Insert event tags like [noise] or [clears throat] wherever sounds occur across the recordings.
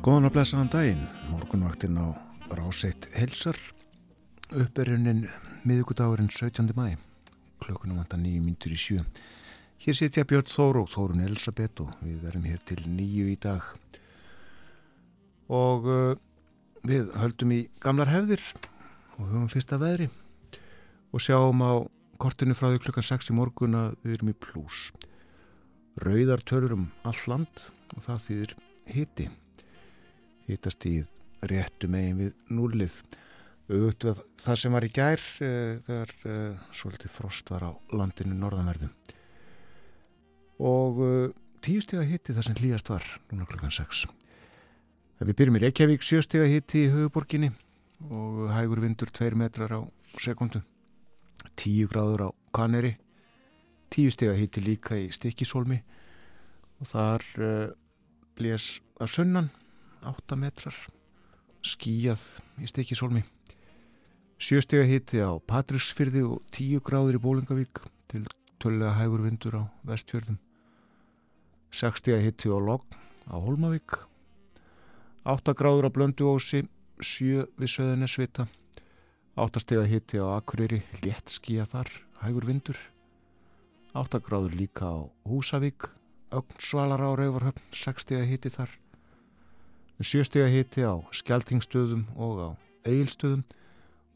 Góðan að blessaðan daginn, morgunvaktinn á Ráseitt Helsar, upperinnin miðugudagurinn 17. mæ, klokkunum vantar nýju myndur í sjö. Hér sitja Björn Þór og Þórun Elisabeth og við verum hér til nýju í dag. Og uh, við höldum í gamlar hefðir og höfum fyrsta veðri og sjáum á kortinu frá því klukkan 6 í morgun að við erum í plús. Rauðar tölur um all land og það þýðir hitti hittast í réttu megin við núlið auðvitað það sem var í gær uh, þegar uh, svolítið frost var á landinu norðanverðum. Og uh, tíu steg að hitti það sem hlýjast var núna klukkan 6 við byrjum í Reykjavík sjö steg að hitti í höfuborginni og hægur vindur 2 metrar á sekundu 10 gráður á Kaneri. 10 steg að hitti líka í Stikkisólmi og þar blés af sunnan 8 metrar skíjað í stekisólmi sjöstega hitti á Patrísfyrði og 10 gráður í Bólingavík til töllega hægur vindur á vestfjörðum. 60 hitti á Logg á Holmavík 8 gráður á Blönduósi 7 við Söðunesvita 8 stega hitti á Akureyri létt skíja þar, hægur vindur. 8 gráður líka á Húsavík Ögn Svalar á Rauvarhöfn 6 stega hitti þar sjöstega hitti á skjaltingstöðum og á eigilstöðum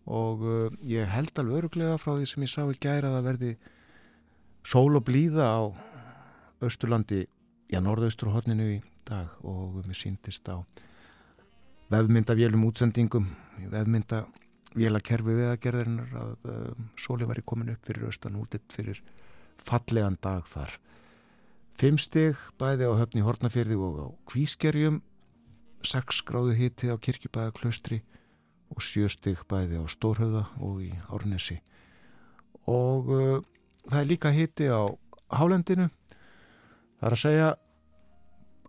og uh, ég held alveg öruglega frá því sem ég sá í gæra að það verði sól og blíða á Östurlandi, já norðausturhorninu í dag. Og mér síndist á vefmyndavélum útsendingum, vefmyndavélakerfi viðagerðirinnar að uh, sóli var í komin upp fyrir austan útitt fyrir fallegan dag þar. Fimm stig bæði á höfni Hortnafjörði og á Kvískerjum 6 gráðu hiti á kirkjubæðaklaustri og 7 stygg bæði á Stórhauða og í Árnesi. Og uh, það er líka hiti á Hálendinu. Það er að segja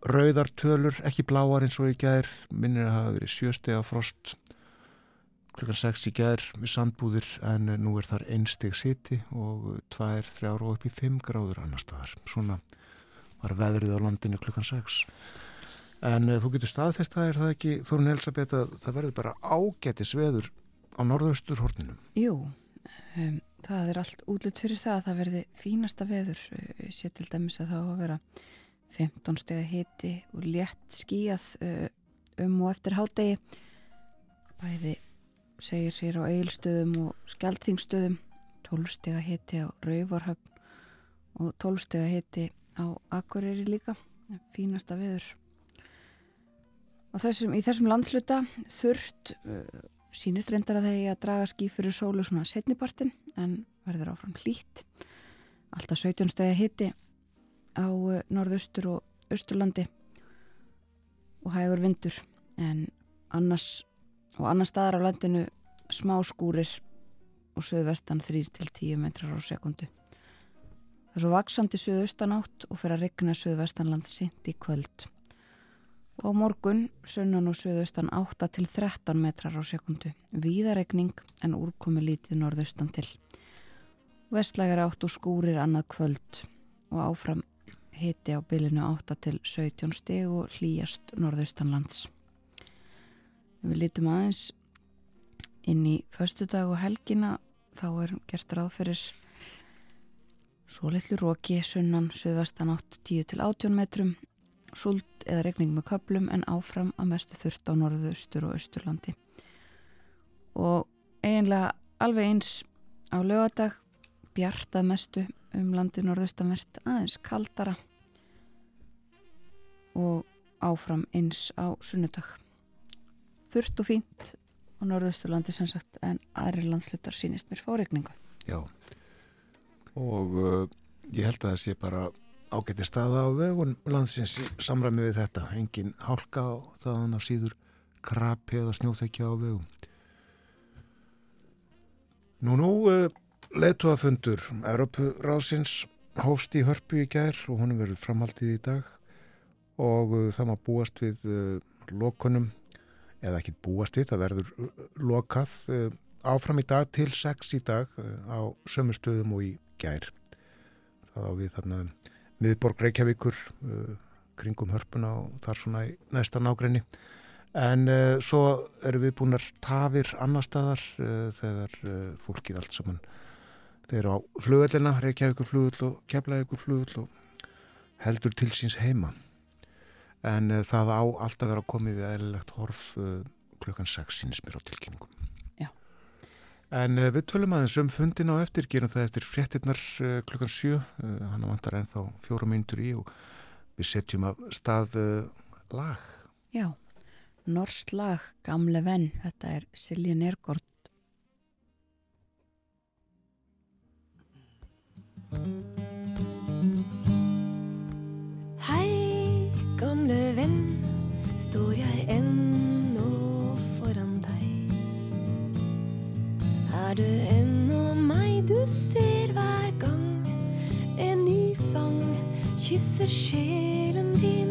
rauðartölur, ekki bláar eins og í gær. Minnir að hafa verið 7 stygg af frost klukkan 6 í gær með sandbúðir en nú er þar 1 stygg hiti og 2, 3 og upp í 5 gráður annar staðar. Svona var veðrið á landinu klukkan 6 en uh, þú getur staðfest það er það ekki Þorun Elisabeth að það verður bara ágæti sveður á norðaustur horninum Jú, um, það er allt útlut fyrir það að það verði fínasta veður uh, sé til dæmis að það á að vera 15 steg hiti og létt skíjað uh, um og eftir hádegi. Bæði segir hér á eigilstöðum og skjaldþingstöðum 12 steg hiti á Rauvarhöfn og 12 steg hiti á Akureyri líka. Fínasta veður Þessum, í þessum landsluta þurft uh, sínist reyndar að þeir að draga ský fyrir sólu svona setnipartin en verður áfram hlýtt. Alltaf 17 stegi hitti á uh, norðaustur og austurlandi og hægur vindur. En annars og annar staðar á landinu smá skúrir og söðvestan 3-10 metrar á sekundu það er svo vaksandi söðaustanátt og fyrir að regna söðvestanland sint í kvöld og morgun sunnan og söðaustan 8 til 13 metrar á sekundu víðaregning en úrkomi lítið norðaustan til. Vestlægar átt og skúrir annað kvöld og áfram hiti á bylinu 8 til 17 steg og hlýjast norðaustanlands við lítum aðeins inn í förstu dag og helgina þá er gert ráð fyrir svo litlu róki sunnan söðvestan 8 10 til 18 metrum súld eða regning með köplum en áfram að mestu þurft á norðaustur og austurlandi. Og eiginlega alveg eins á lögadag bjartað mestu um landi norðaustanvert aðeins kaldara og áfram eins á sunnudag. Þurft og fínt á norðausturlandi sem sagt en aðri landslutar sínist mér fá regningu Já. Og uh, ég held að það sé bara ágætti staða á vegun landsins samræmi við þetta, engin hálka á þaðan á síður krapi eða snjóþekja á vegum. Nú nú eh, letuafundur Europurásins hófst í hörpu í gær og honum verður framhaldið í dag og uh, það má búast við uh, lokunum eða ekki búast við, það verður lokað áfram í dag til 6 í dag á sömu stöðum og í gær. Það á við þarna miðborg Reykjavíkur uh, kringum hörpuna og þar svona í næsta nágræni en uh, svo eru við búin að tafir annar staðar uh, þegar uh, fólkið allt saman þeir á flugöldina, Reykjavíkur flugöld og Keflavíkur flugöld og heldur til síns heima en það á alltaf vera komið í eðlilegt horf klukkan 6 sínist mér á tilkynningum. En við tölum aðeins um fundin á eftir, gerum það eftir fréttinnar klukkan 7 hann vantar ennþá fjóra myndur í og við setjum af stað lag. Já Norsk lag, gamle venn, þetta er Silja Nergård. Hei, gamle venn, står jeg ennå Det ennå meg du ser hver gang? En ny sang kysser sjelen din,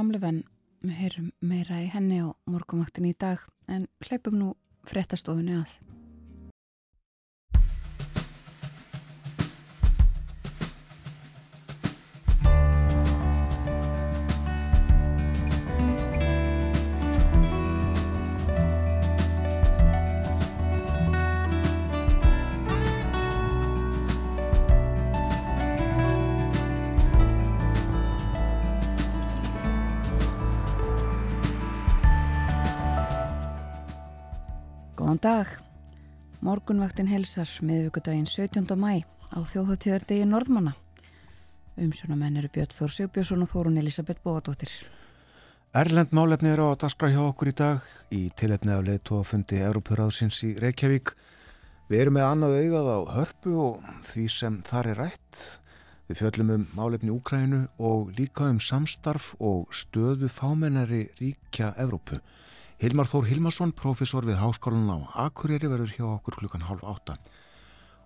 gamle venn, við heyrum meira í henni á morgumaktin í dag en hleypum nú frettastofunni að. Góðan dag. Morgunvaktin helsar miðvíkudaginn 17. mæ á þjóðháttíðardegi Norðmanna. Umsjónamenn eru Björn Þór Sigbjörnsson og Þórun Elisabeth Bóadóttir. Erlend málefni eru á daskra hjá okkur í dag í tilefni af leiðtó að fundi Európuraðsins í Reykjavík. Við erum með annað augað á hörpu og því sem þar er rætt. Við fjöllum um málefni Úkrænu og líka um samstarf og stöðu fámennari ríkja Evrópu. Hilmar Þór Hilmarsson, profesor við Háskólan á Akureyri verður hjá okkur klukkan halv átta.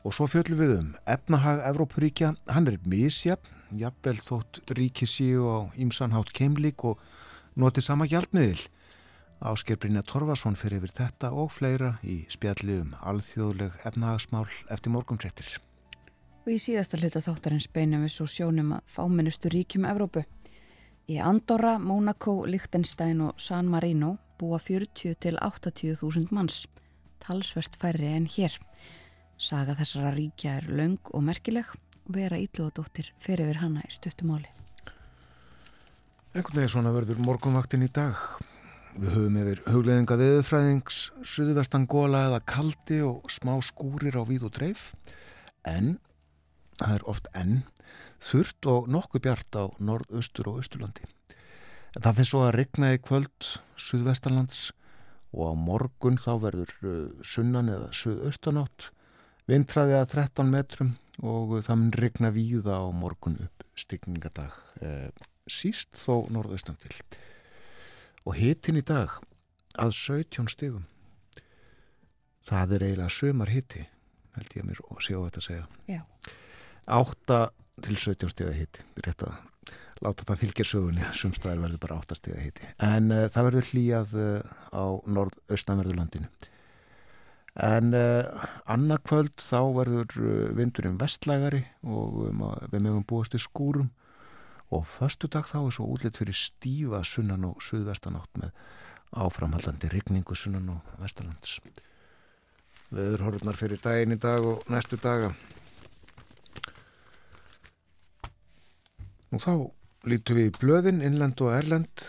Og svo fjöldum við um efnahag Evrópuríkja, hann er misjafn, jafnvel þótt ríki síu á ímsanhátt keimlík og noti sama hjálpmiðil. Ásker Torfarsson fyrir yfir þetta og fleira í spjalli um alþjóðleg efnahagsmál eftir morgumtrektir. Og í síðasta hluta þáttarins beinum við svo sjónum að fámennustu ríkjum Evrópu. Í Andorra, Mónaco, Liechtenstein og San Marino búa 40 til 80 þúsund manns, talsvert færri en hér. Saga þessara ríkja er laung og merkileg og vera ílluðadóttir fer yfir hana í stuttumáli. Einhvern veginn svona verður morgunvaktin í dag. Við höfum yfir hugleðinga viðfræðings, suðvestan góla eða kaldi og smá skúrir á víð og dreif. En, það er oft enn, þurft og nokkuð bjart á norðaustur og austurlandi. En það finnst svo að regna í kvöld suðvestanlands og á morgun þá verður uh, sunnan eða suðaustanátt. Vindfræði að 13 metrum og það mun regna víða á morgun upp stigningadag. Eh, síst þó norðaustan til og hitin í dag að 17 stigum það er eiginlega sömar hiti held ég að mér sé á þetta að segja Já. 8 til 17 stiga hiti rétt að láta það fylgja sögunni [laughs] sumstaðar verður bara 8 stiga hiti en uh, það verður hlýjað uh, á norð-austanverðurlandinu en uh, annarkvöld þá verður vindurinn vestlægari og um, við mögum búast í skúrum og förstu dag þá er svo útlitt fyrir stífa sunnan og suðvestanátt með áframhaldandi rigningu sunnan og vestalands. Veðurhorfnar fyrir daginn í dag og næstu daga. Og þá lítum við í blöðin, innland og erland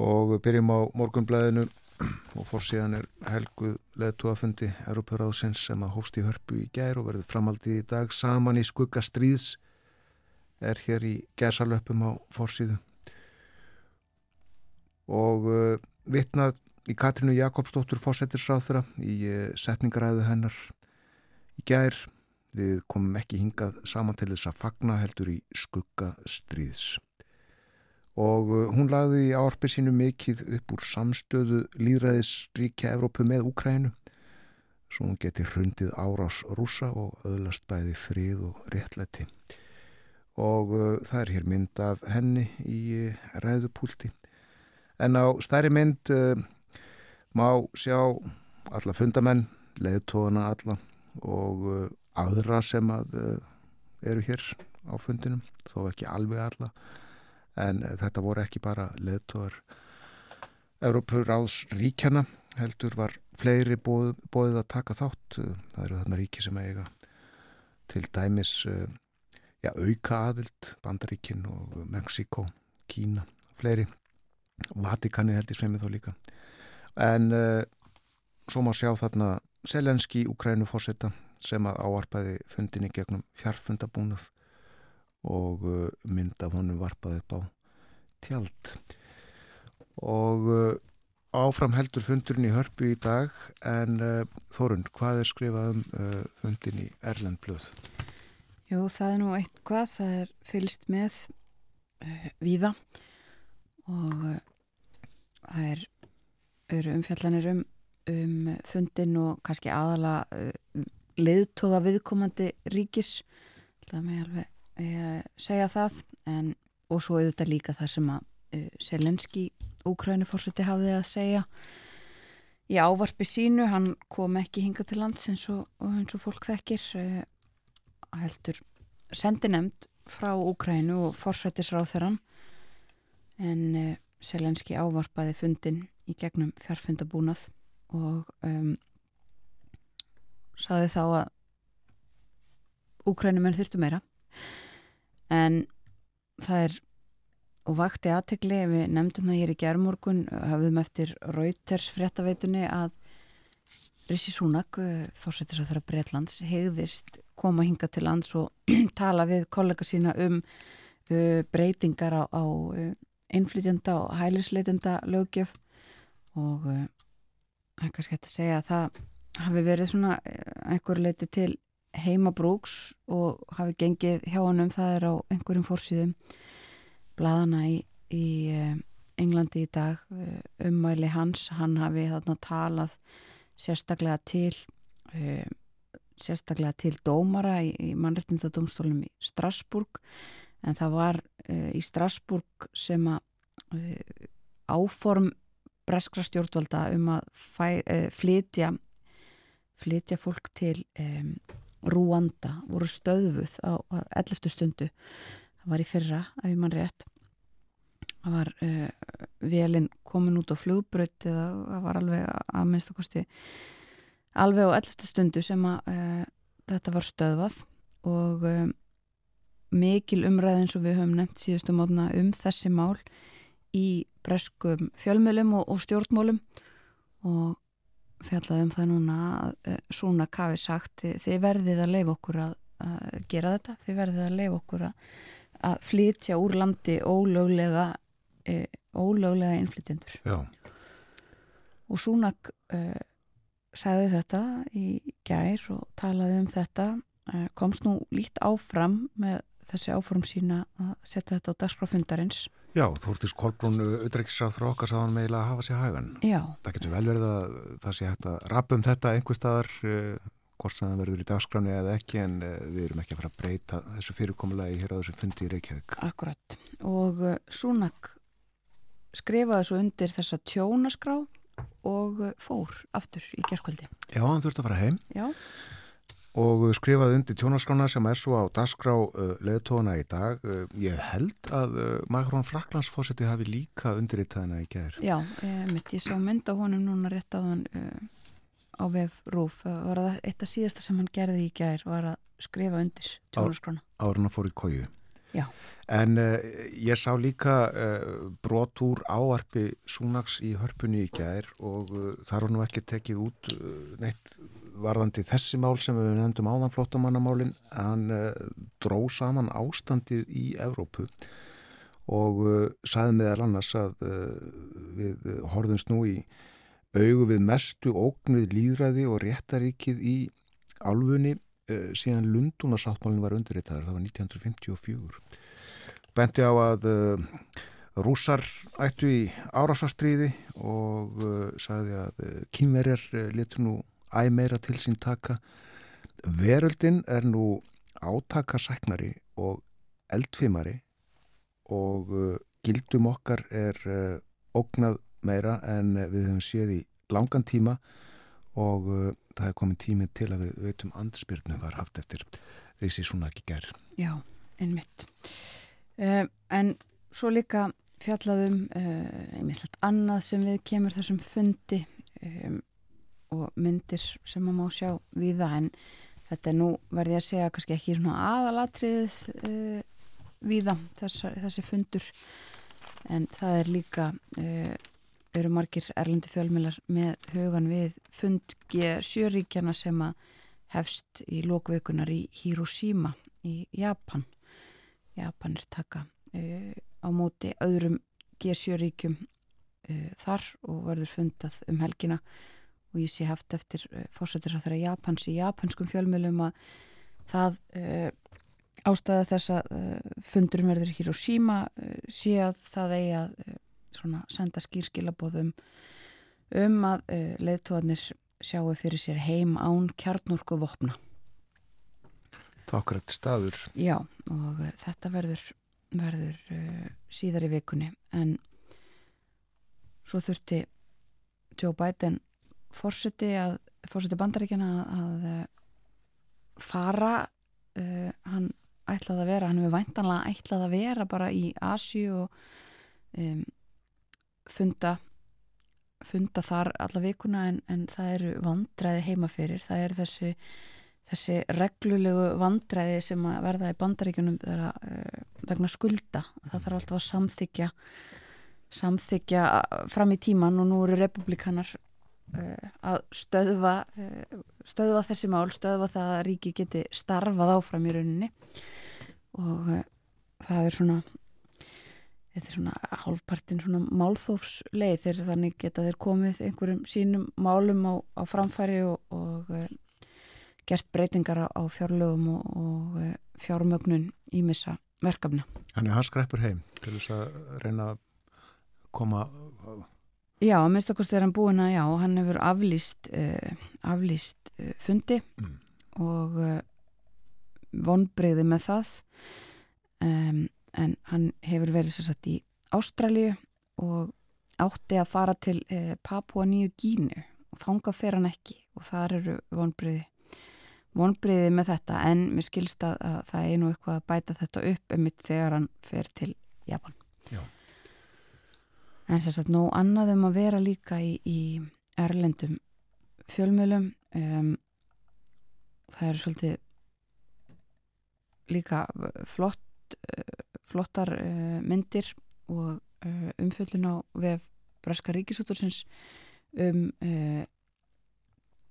og byrjum á morgunblæðinu og fórsíðan er helguð leðtúafundi Európaráðsins sem að hófst í hörpu í gær og verður framaldið í dag saman í skuggastríðs er hér í gerðsalöpum á fórsíðu og uh, vitnað í Katrinu Jakobsdóttur fósettirsráþura í uh, setningaræðu hennar í gær við komum ekki hingað saman til þess að fagna heldur í skugga stríðs. Og uh, hún lagði í árpi sínu mikið upp úr samstöðu líðræðisríkja Evrópu með Úkrænu svo hún geti hrundið árás rúsa og öðlast bæði frið og réttlæti. Og uh, það er hér mynd af henni í uh, ræðupúlti. En á stærri mynd má sjá alla fundamenn, leðtóðana alla og aðra sem að uh, eru hér á fundinum, þó ekki alveg alla en uh, þetta voru ekki bara leðtóðar Európur áðs ríkjana heldur var fleiri bóð, bóðið að taka þátt það eru þarna ríki sem eiga til dæmis já, auka aðild, Bandaríkin og Mexiko, Kína, fleiri. Vatikani heldur sem við þó líka. En svo má sjá þarna Selenski, Ukrænu fórsetta sem að áarpaði fundinni gegnum fjarfundabúnað og uh, mynda honum varpaði upp á tjald. Og uh, áfram heldur fundurinn í hörpu í dag en Þorund, hvað er skrifað um fundin í Erlendblöð? Jú, það er nú eitthvað, það er fylst með uh, víða og uh, það er, eru umfjallanir um, um fundin og kannski aðala uh, leiðtoga viðkomandi ríkis, það með alveg segja það, en, og svo auðvitað líka það sem að Selenski Úkrænufórseti hafði að segja í ávarpi sínu, hann kom ekki hinga til lands eins og, eins og fólk þekkir heldur sendinemd frá Úkrænu og forsættisráð þeirran en uh, eh, Selenski ávarpaði fundin í gegnum fjárfundabúnað og um, saði þá að Úkrænumenn þurftu meira. En það er og vakti aðtegli, við nefndum það hér í gerðmorgun, hafðum eftir Reuters fréttaveitunni að Rissi Súnak, eh, fórsættis á þeirra Breitlands, hegðist koma hinga til lands og [clears throat] tala við kollega sína um uh, breytingar á, á uh, innflytjanda og hælisleitenda lögjöf og uh, það er kannski hægt að segja að það hafi verið svona uh, einhver leiti til heimabrúks og hafi gengið hjá hann um það er á einhverjum fórsýðum bladana í, í uh, Englandi í dag uh, ummæli hans, hann hafi þarna talað sérstaklega til sérstaklega til dómara í, í mannrettindadómstólum í Strasburg en það var uh, í Strasburg sem að uh, áform breskra stjórnvalda um að fæ, uh, flytja flytja fólk til um, Rúanda voru stöðuð á 11. stundu það var í fyrra, ef mann rétt það var velin komin út á flugbröð eða það var alveg að minnst okkosti alveg á 11. stundu sem að uh, þetta var stöðvað og um, mikil umræð eins og við höfum nefnt síðustu mótna um þessi mál í breskum fjölmjölum og, og stjórnmólum og fjallaði um það núna að uh, Súna Kavi sagt þið verðið að leifa okkur að, að gera þetta, þið verðið að leifa okkur að, að flytja úr landi ólöglega uh, ólöglega innflytjendur. Já, og Súnak uh, sagði þetta í gær og talaði um þetta uh, komst nú lít áfram með þessi áform sína að setja þetta á dagskráfundarins Já Þórtis Kolbrún frá okkar sáðan meila að hafa sér hægan Já, Það getur vel verið að það sé hægt að rappa um þetta einhver staðar uh, hvort sem það verður í dagskráni eða ekki en uh, við erum ekki að fara að breyta þessu fyrirkomulegi hér á þessu fundi í Reykjavík. Akkurat og uh, Súnak skrifaði svo undir þessa tjónaskrá og fór aftur í gerkvöldi Já, hann þurfti að fara heim. Já, og skrifaði undir tjónaskrána sem er svo á dagskrá uh, leðtóna í dag. Uh, ég held að uh, Magrón Fraklandsfósetti hafi líka undirritaðina í gerð. já, mitt ég sá mynd á honum núna rétt á hann uh, á vef Rúf, Það var það eitt af síðasta sem hann gerði í gær var að skrifa undir tjónaskrána Árun að fór í kóju. Já. En uh, ég sá líka uh, brot úr áarpi Súnaks í hörpunni í gær og uh, það var nú ekki tekið út uh, neitt varðandi þessi mál sem við nefndum áðan flottamannamálin. Hann uh, dró saman ástandið í Evrópu og uh, saði meðal annars að uh, við horfumst nú í augu við mestu ógn við líðræði og réttaríkið í álfunni uh, síðan Lundunasáttmálinn var undirreitaður, það var 1954. Benti á að rússar ættu í árásastriði og sagði að kynverjar letur nú æ meira til sín taka. Veröldin er nú átakasæknari og eldfimari og uh, gildum okkar er uh, ógnað meira en við höfum séð í langan tíma og uh, það er komin tímið til að við veitum andspyrnu var haft eftir Rísi svona ekki ger. Já, einmitt. Uh, en svo líka fjallaðum einmitt annað sem við kemur þessum fundi um, og myndir sem maður má sjá við það en þetta er nú verði að segja kannski ekki svona aðalatriðið uh, við það þessi, þessi fundur. En það er líka uh, eru margir erlendi fjölmilar með hugan við fund G7-ríkjana sem að hefst í lókveikunar í Hiroshima í Japan. Japanir taka uh, á móti öðrum G7-ríkjum uh, þar og verður fundað um helgina og ég sé haft eftir uh, fórsættisáþara Japans í japanskum fjölmjölum að það uh, ástæða þess að uh, fundurum verður í Hiroshima uh, sé að það eigi að svona senda skýrskilabóðum um að leðtóðanir sjáu fyrir sér heim án kjarnúrku vopna. Takk rætt staður. Já, og þetta verður, verður síðar í vikunni en svo þurfti Joe Biden fórseti að fórseti bandaríkjana að, að uh, fara uh, hann ætlaði að vera, hann hefur væntanlega ætlaði að vera bara í Asju og um, funda funda þar alla vikuna en, en það eru vandræði heima fyrir, það eru þessi þessi reglulegu vandræði sem að verða í bandaríkunum þeirra, uh, vegna skulda. Það þarf alltaf að samþykja samþykja fram í tíman og nú eru republikanar að stöðva uh, stöðva þessi mál, stöðva það að ríki geti starfað áfram í rauninni og uh, það er svona þetta er svona hálfpartin svona málþófsleið þegar þannig geta þeir komið einhverjum sínum málum á, á framfæri og, og gert breytingar á, fjárlögum og, og fjármögnun ímissa verkefna. Þannig að hann skreppur heim til þess að reyna að koma Já, að minnst okkur er hann búin að já, hann hefur aflýst uh, aflýst uh, fundi Mm. og uh, vonbreyði með það um, en hann hefur verið sér satt í Ástralíu og átti að fara til Papua Nýju Gínu og þanga fer hann ekki og þar eru vonbreyði vonbreyði með þetta en mér skilst að, að það er nú eitthvað að bæta þetta upp um mitt þegar hann fer til Japan. En sér satt nú annað um að vera líka í, í erlendum fjölmjölum um, það eru svolítið líka flott uh, flottar uh, myndir og uh, umfjöllun á vef Breska Ríkisútursins um uh,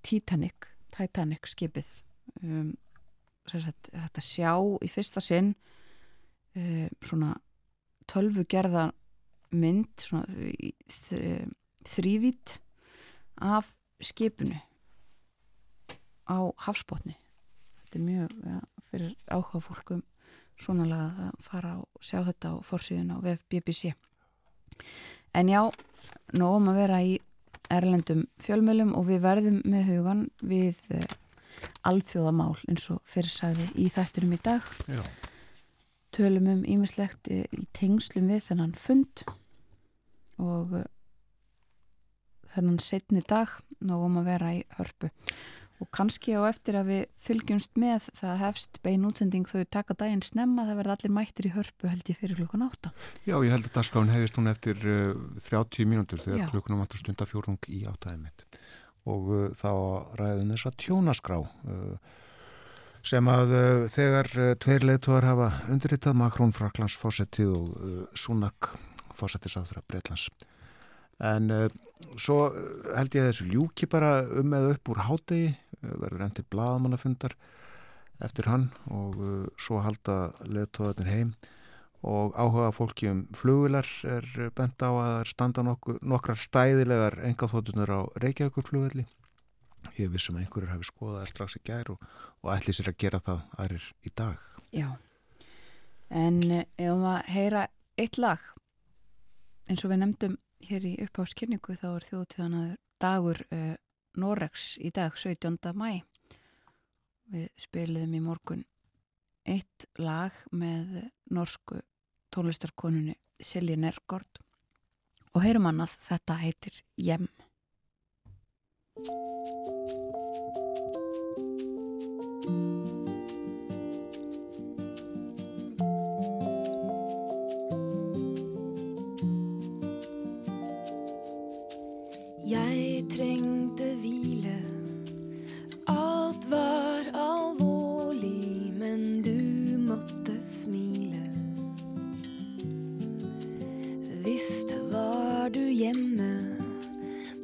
Titanic Titanic skipið. Um, þetta sjá í fyrsta sinn svona tölvugerða mynd svona þrývít af skipinu á hafsbótni þetta er mjög ja, fyrir áhuga fólkum svona laga að fara og sjá þetta á fórsíðun á VF BBC en já, nógum að vera í erlendum fjölmjölum og við verðum með hugan við uh, alþjóðamál eins og fyrir sagði í þættinum í dag. Já. tölum um ímislegt í tengslum við þennan fund og uh, þennan setni dag nógum að vera í hörpu. Og kannski á eftir að við fylgjumst með það hefst bein útsending þau taka daginn snemma það verða allir mættir í hörpu held ég fyrir klukkan átta. Já, ég held að dagskráin hefist hún eftir uh, 30 mínútur þegar Já. klukkunum vantur stundafjórung í áttæðið mitt og uh, þá ræðum þess að tjónaskrá uh, sem að þegar tveir leituar hafa undirritað Makrón Fraklands fósetti og uh, Sunak fósettisáþra Breitlands en uh, svo uh, held ég að þessu ljúki bara um eða upp úr hádegi uh, verður enn til blaðamannafundar eftir hann og uh, svo halda leituarnir heim. Og áhuga fólki um flugular er bent á að standa nokkur, nokkrar stæðilegar engaþóttunar á Reykjavíkurflugvelli. Ég vissum að einhverjur hafi skoðað strax í gær og, og ætli sér að gera það aðrir í dag. Já. En eh, ef maður að heyra eitt lag eins og við nefndum hér í uppháskynningu þá er þjóðtíðanaður dagur uh, Norex í dag 17. mæ við spiliðum í morgun eitt lag með norsku tónlistarkonunni Silja Nergård og heyrum annað þetta heitir Jem Jeg hjemme,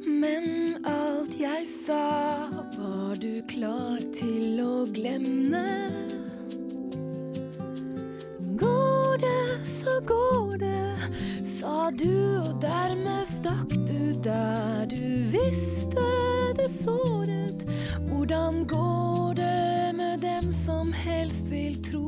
men alt jeg sa, var du klar til å glemme. Går det, så går det, sa du, og dermed stakk du der du visste det såret. Hvordan går det med dem som helst vil tro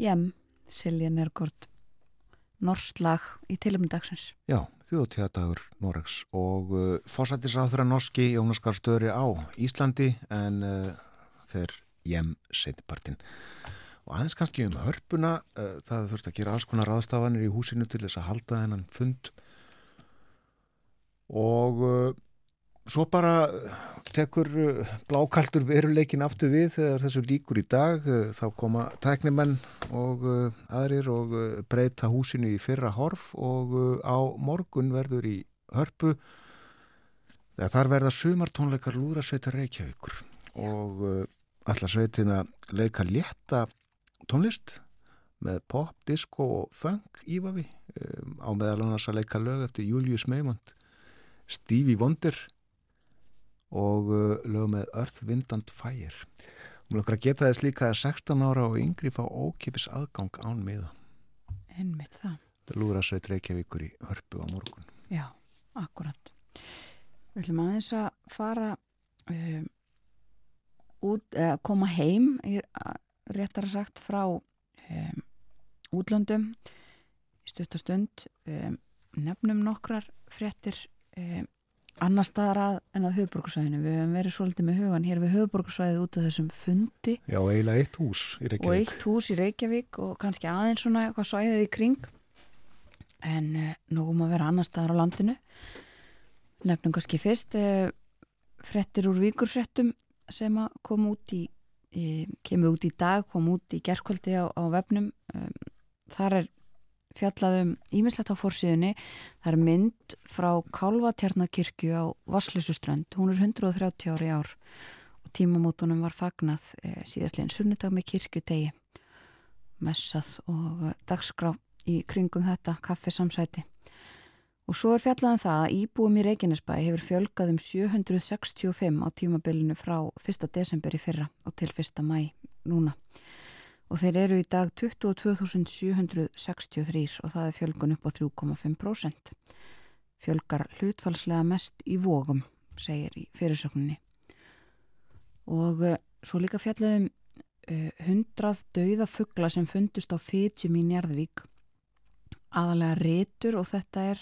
Jem, Silja Nergård. Norslag í tilumdagsins Já, þjóðtíðadagur Noregs og uh, fósættisáþra norski Jónas Garstöri á Íslandi en uh, fer jem setjapartin og aðeins kannski um hörpuna uh, það þurft að gera alls konar aðstafanir í húsinu til þess að halda þennan fund. Og uh, svo bara tekur uh, blákaltur veruleikin aftur við þegar þessu líkur í dag. Uh, þá koma tæknimenn og aðrir og breyta húsinu í fyrra horf og á morgun verður í hörpu. Þegar þar verða sumartónleikar lúðrasveitar Reykjavíkur og uh, allar sveitin að leika létta tónlist með pop, disco og funk ífavi á meðal annars að leika lög eftir Julius Meimond Stevie Wonder og uh, lög með Earth, Wind and Fire og mér okkar geta þess líka að 16 ára og yngri fá ókipis aðgang án miða. Einmitt það. Það lúra sveit Reykjavíkur í hörpu á morgun. Já, akkurat. Við ætlum aðeins að fara um, út, eða koma heim í- að- sagt frá um, útlöndum í stuttastund um, nefnum nokkrar fréttir um, annar staðar að en að höfuborgarsvæðinu við höfum verið svolítið með hugan hér við höfuborgarsvæðið út af þessum fundi. Já, eiginlega eitt hús í og Reykjavík eitt hús í Reykjavík og kannski aðeins svona eitthvað svæðið í kring. En uh, nógum að vera annar staðar á landinu. Nefnum kannski fyrst uh, frettir úr vikurfrettum sem að koma út í, í kemur út í dag, kom út í gerkvöldi á, á vefnum. Um, þar er fjallað um ímislegt á fórsíðunni það er mynd frá Kálvatjarnakirkju á Vasslösuströnd hún er 130 ári ár og tímamótunum var fagnað e, síðastlegin sunnudag með kirkjudegi messað og eh, dagskrá í kringum þetta kaffisamsæti og svo er fjallað um það að íbúum í Reykjanesbæ hefur fjölgað um 765 á tímabilinu frá 1. desember í fyrra og til 1. mæ núna og þeir eru í dag 22.763 og það er fjölgun upp á 3,5% fjölgar hlutfalslega mest í vógum segir í fyrirsökninni og uh, svo líka fjallaðum uh, hundrað dauða fuggla sem fundust á Fitjum í Njarðvík. Aðalega rétur og þetta er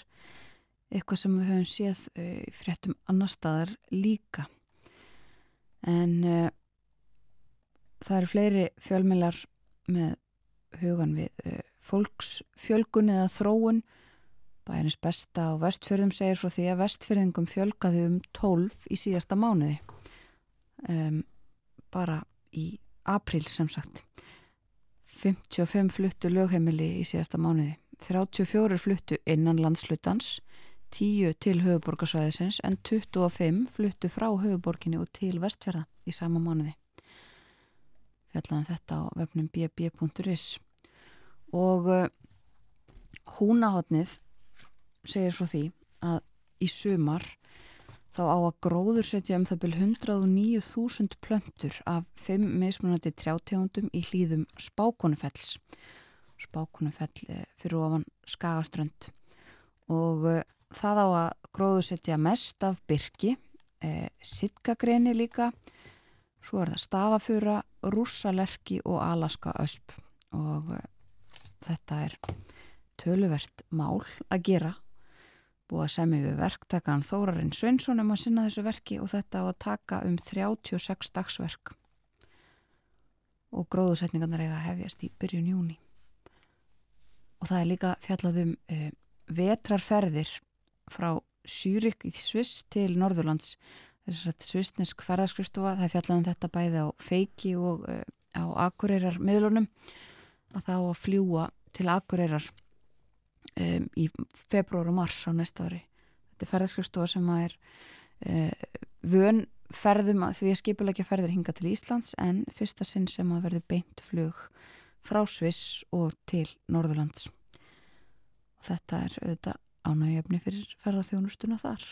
eitthvað sem við höfum séð í fréttum annar staðar líka. En uh, það eru fleiri fjölmilar með hugan við uh, fólksfjölgun eða þróun. Bæjarins besta á vestfjörðum segir frá því að vestfjörðingum fjölgaði um 12 í síðasta mánuði. Um, bara í april sem sagt. 55 fluttu lögheimili í síðasta mánuði. 34 fluttu innan landslutans 10 til höfuborgarsvæðisins en 25 fluttu frá höfuborginni og til vestfjörða í sama mánuði fjallaðum þetta á vefnum bb.is og uh, húnahotnið segir frá því að í sumar þá á að gróður setja um það byrj 109.000 plöntur af 5 mismunandi trjátegundum í hlýðum spákonufells. Spákonufell eh, fyrir ofan skagaströnd. Og uh, það á að gróður setja mest af byrki eh, sittgagreni líka svo er það stafafura rússalerki og alaska ösp. Og uh, þetta er töluvert mál að gera. Búið að semja við verktakan Þórarinn Sveinsson um að sinna þessu verki og þetta á að taka um 36 dagsverk. Og gróðusetningarnar eiga að hefjast í byrjun júni og það er líka fjallað um uh, vetrarferðir frá Sýrik í Sviss til Norðurlands svissnesk ferðarskristofa það er fjallað um þetta bæði á feiki og uh, á akureyrar miðlunum að það á að fljúa til akureyrar um, í februar og mars á næsta ári. Þetta er ferðarskristofa sem er uh, vön ferðum að því að skipulegja ferðir hinga til Íslands en fyrsta sinn sem að verði beint flug frá Sviss og til Norðurlands. Og þetta er auðvitað ánægjöfni fyrir ferðarþjónustuna þar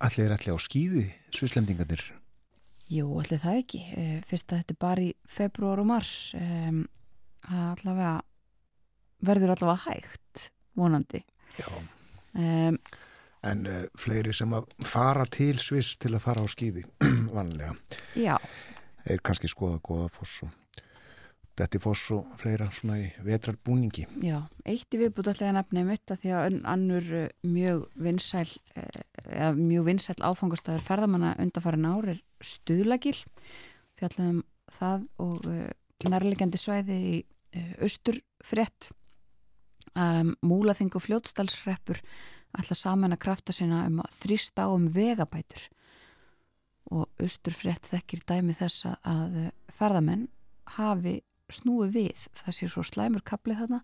Allir er allir á skýði, svislendingarnir Jú, allir það ekki. Eh, fyrst að þetta er bara í februar og mars. Um, allavega verður allavega hægt vonandi. Já. um, En uh, fleiri sem að fara til Sviss til að fara á skýði [clears throat] vanlega Já, er kannski skoða goða og Dettifoss og fleira svona í vetrarbúningi. Já, eitt í viðbútallega nefni mitt að því að annur eh, mjög vinsæl eh, eða mjög vinsæl áfangastæður ferðamanna undarfærin ár er stuðlagil. Fjallum það og eh, nærlegjandi svæði í austurfrett um, Múlaþing og fljótstalsreppur ætla saman að krafta sína um að þrýsta á um vegabætur. Og austurfrett þekkir dæmi þess að ferðamenn hafi snúi við það sé svo slæmur kaplið þarna.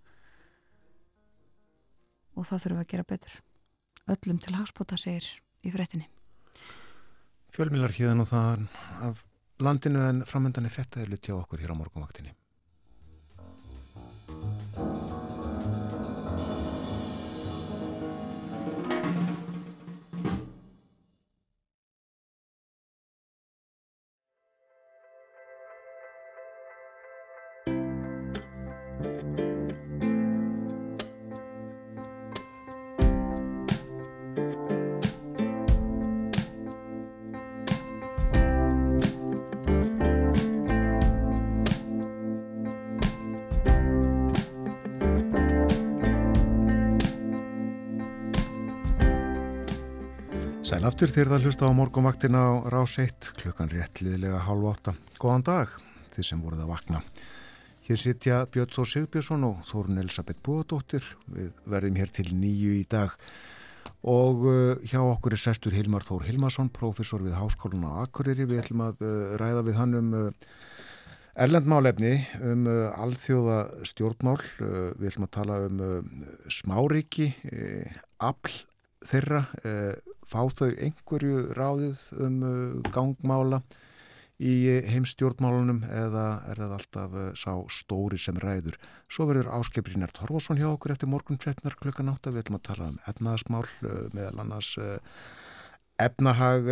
Og það þurfum að gera betur. Öllum til hagspota segir í frettinni Fjölmilar híðan og það af landinu en framöndan er frettaðilu tjá okkur hér á morgunvaktinni aftur þér það hlusta á morgunvaktina á rás 1 klukkan réttliðilega halv 8. Góðan dag þið sem voruð að vakna. Hér sitja Björn Þór Sigbjörnsson og Þórun Elisabeth Búadóttir. Við verðum hér til nýju í dag og uh, hjá okkur er sestur Hilmar Þór Hilmarsson, profesor við Háskólan á Akureyri. Við ætlum að uh, ræða við hann um uh, erlendmálefni, um alþjóða stjórnmál. Við ætlum að tala um smáriki, afl þeirra fá þau einhverju ráðið um uh, gangmála í heimstjórnmálunum eða er það alltaf uh, sá stóri sem ræður. Svo verður Áskiprínar Torfarsson hjá okkur eftir morgun 13. klukkan 8. Við ætlum að tala um efnaðasmál uh, meðal annars efnahag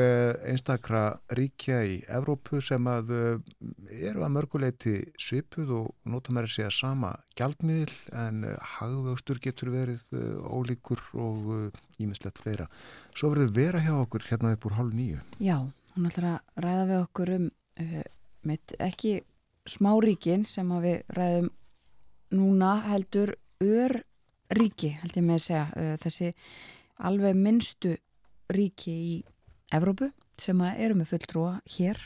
einstakra ríkja í Evrópu sem að eru að mörguleiti svipuð og nota mér að segja sama gjaldmiðil en hagvöxtur getur verið ólíkur og ímislegt fleira. Svo verður vera hjá okkur hérna upp úr hálf nýju. Já, hún ætlar að ræða við okkur um mitt ekki smáríkin sem við ræðum núna heldur örríki held ég með að segja þessi alveg minnstu ríki í Evrópu sem eru með fulltrúa hér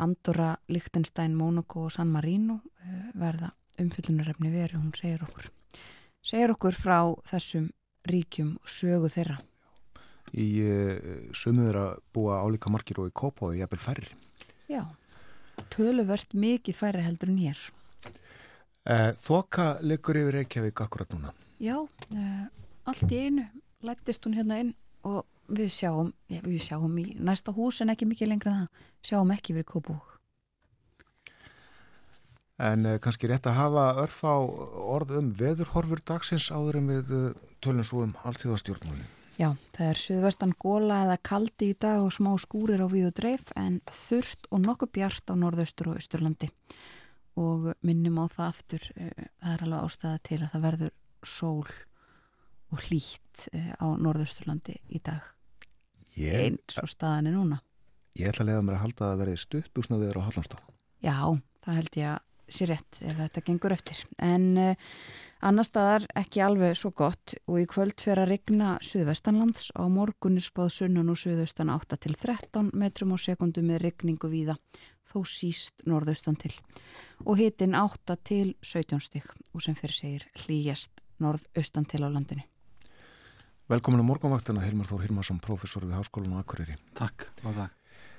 Andorra, Lichtenstein, Monaco og San Marino uh, verða umfyllunarefni veri, hún segir okkur segir okkur frá þessum ríkjum sögu þeirra í uh, sömuður að búa álíka margir og í kópa og jafnvel færri. Já, töluvert mikið færri heldur en hér. Uh, Þoka leikur yfir Reykjavík akkurat núna? Já, allt í einu lættist hún hérna inn og við sjáum, já, við sjáum í næsta hús en ekki mikið lengra það, sjáum ekki verið kópúk. En kannski rétt að hafa örf á orð um veðurhorfur dagsins áður en við tölum svo um alltíðastjórnmálinn. Já, það er suðvestan góla eða kaldi í dag og smá skúrir á við og dreif en þurft og nokkuð bjart á norðaustur og austurlandi og minnum á það aftur, eh, það er alveg ástæða til að það verður sól og hlýtt eh, á norðausturlandi í dag ég, eins og staðan er núna. Ég ætla að lega mér að halda að verði stuttbúsnaðiður á Hallandstað. Já, það held ég að sé rétt ef þetta gengur eftir en uh, Annar staðar ekki alveg svo gott og í kvöld fer að regna suðvestanlands á morgunir spáð sunnan og suðaustan 8 til 13 metrum á sekundu með regningu víða þó síst norðaustan til og hitin 8 til 17 stygg og sem fyrir segir hlýjast norðaustan til á landinu. Velkomin á morgunvaktana Hilmar Þór Hilmarsson, professor við Háskólan og Akureyri. Takk, á það.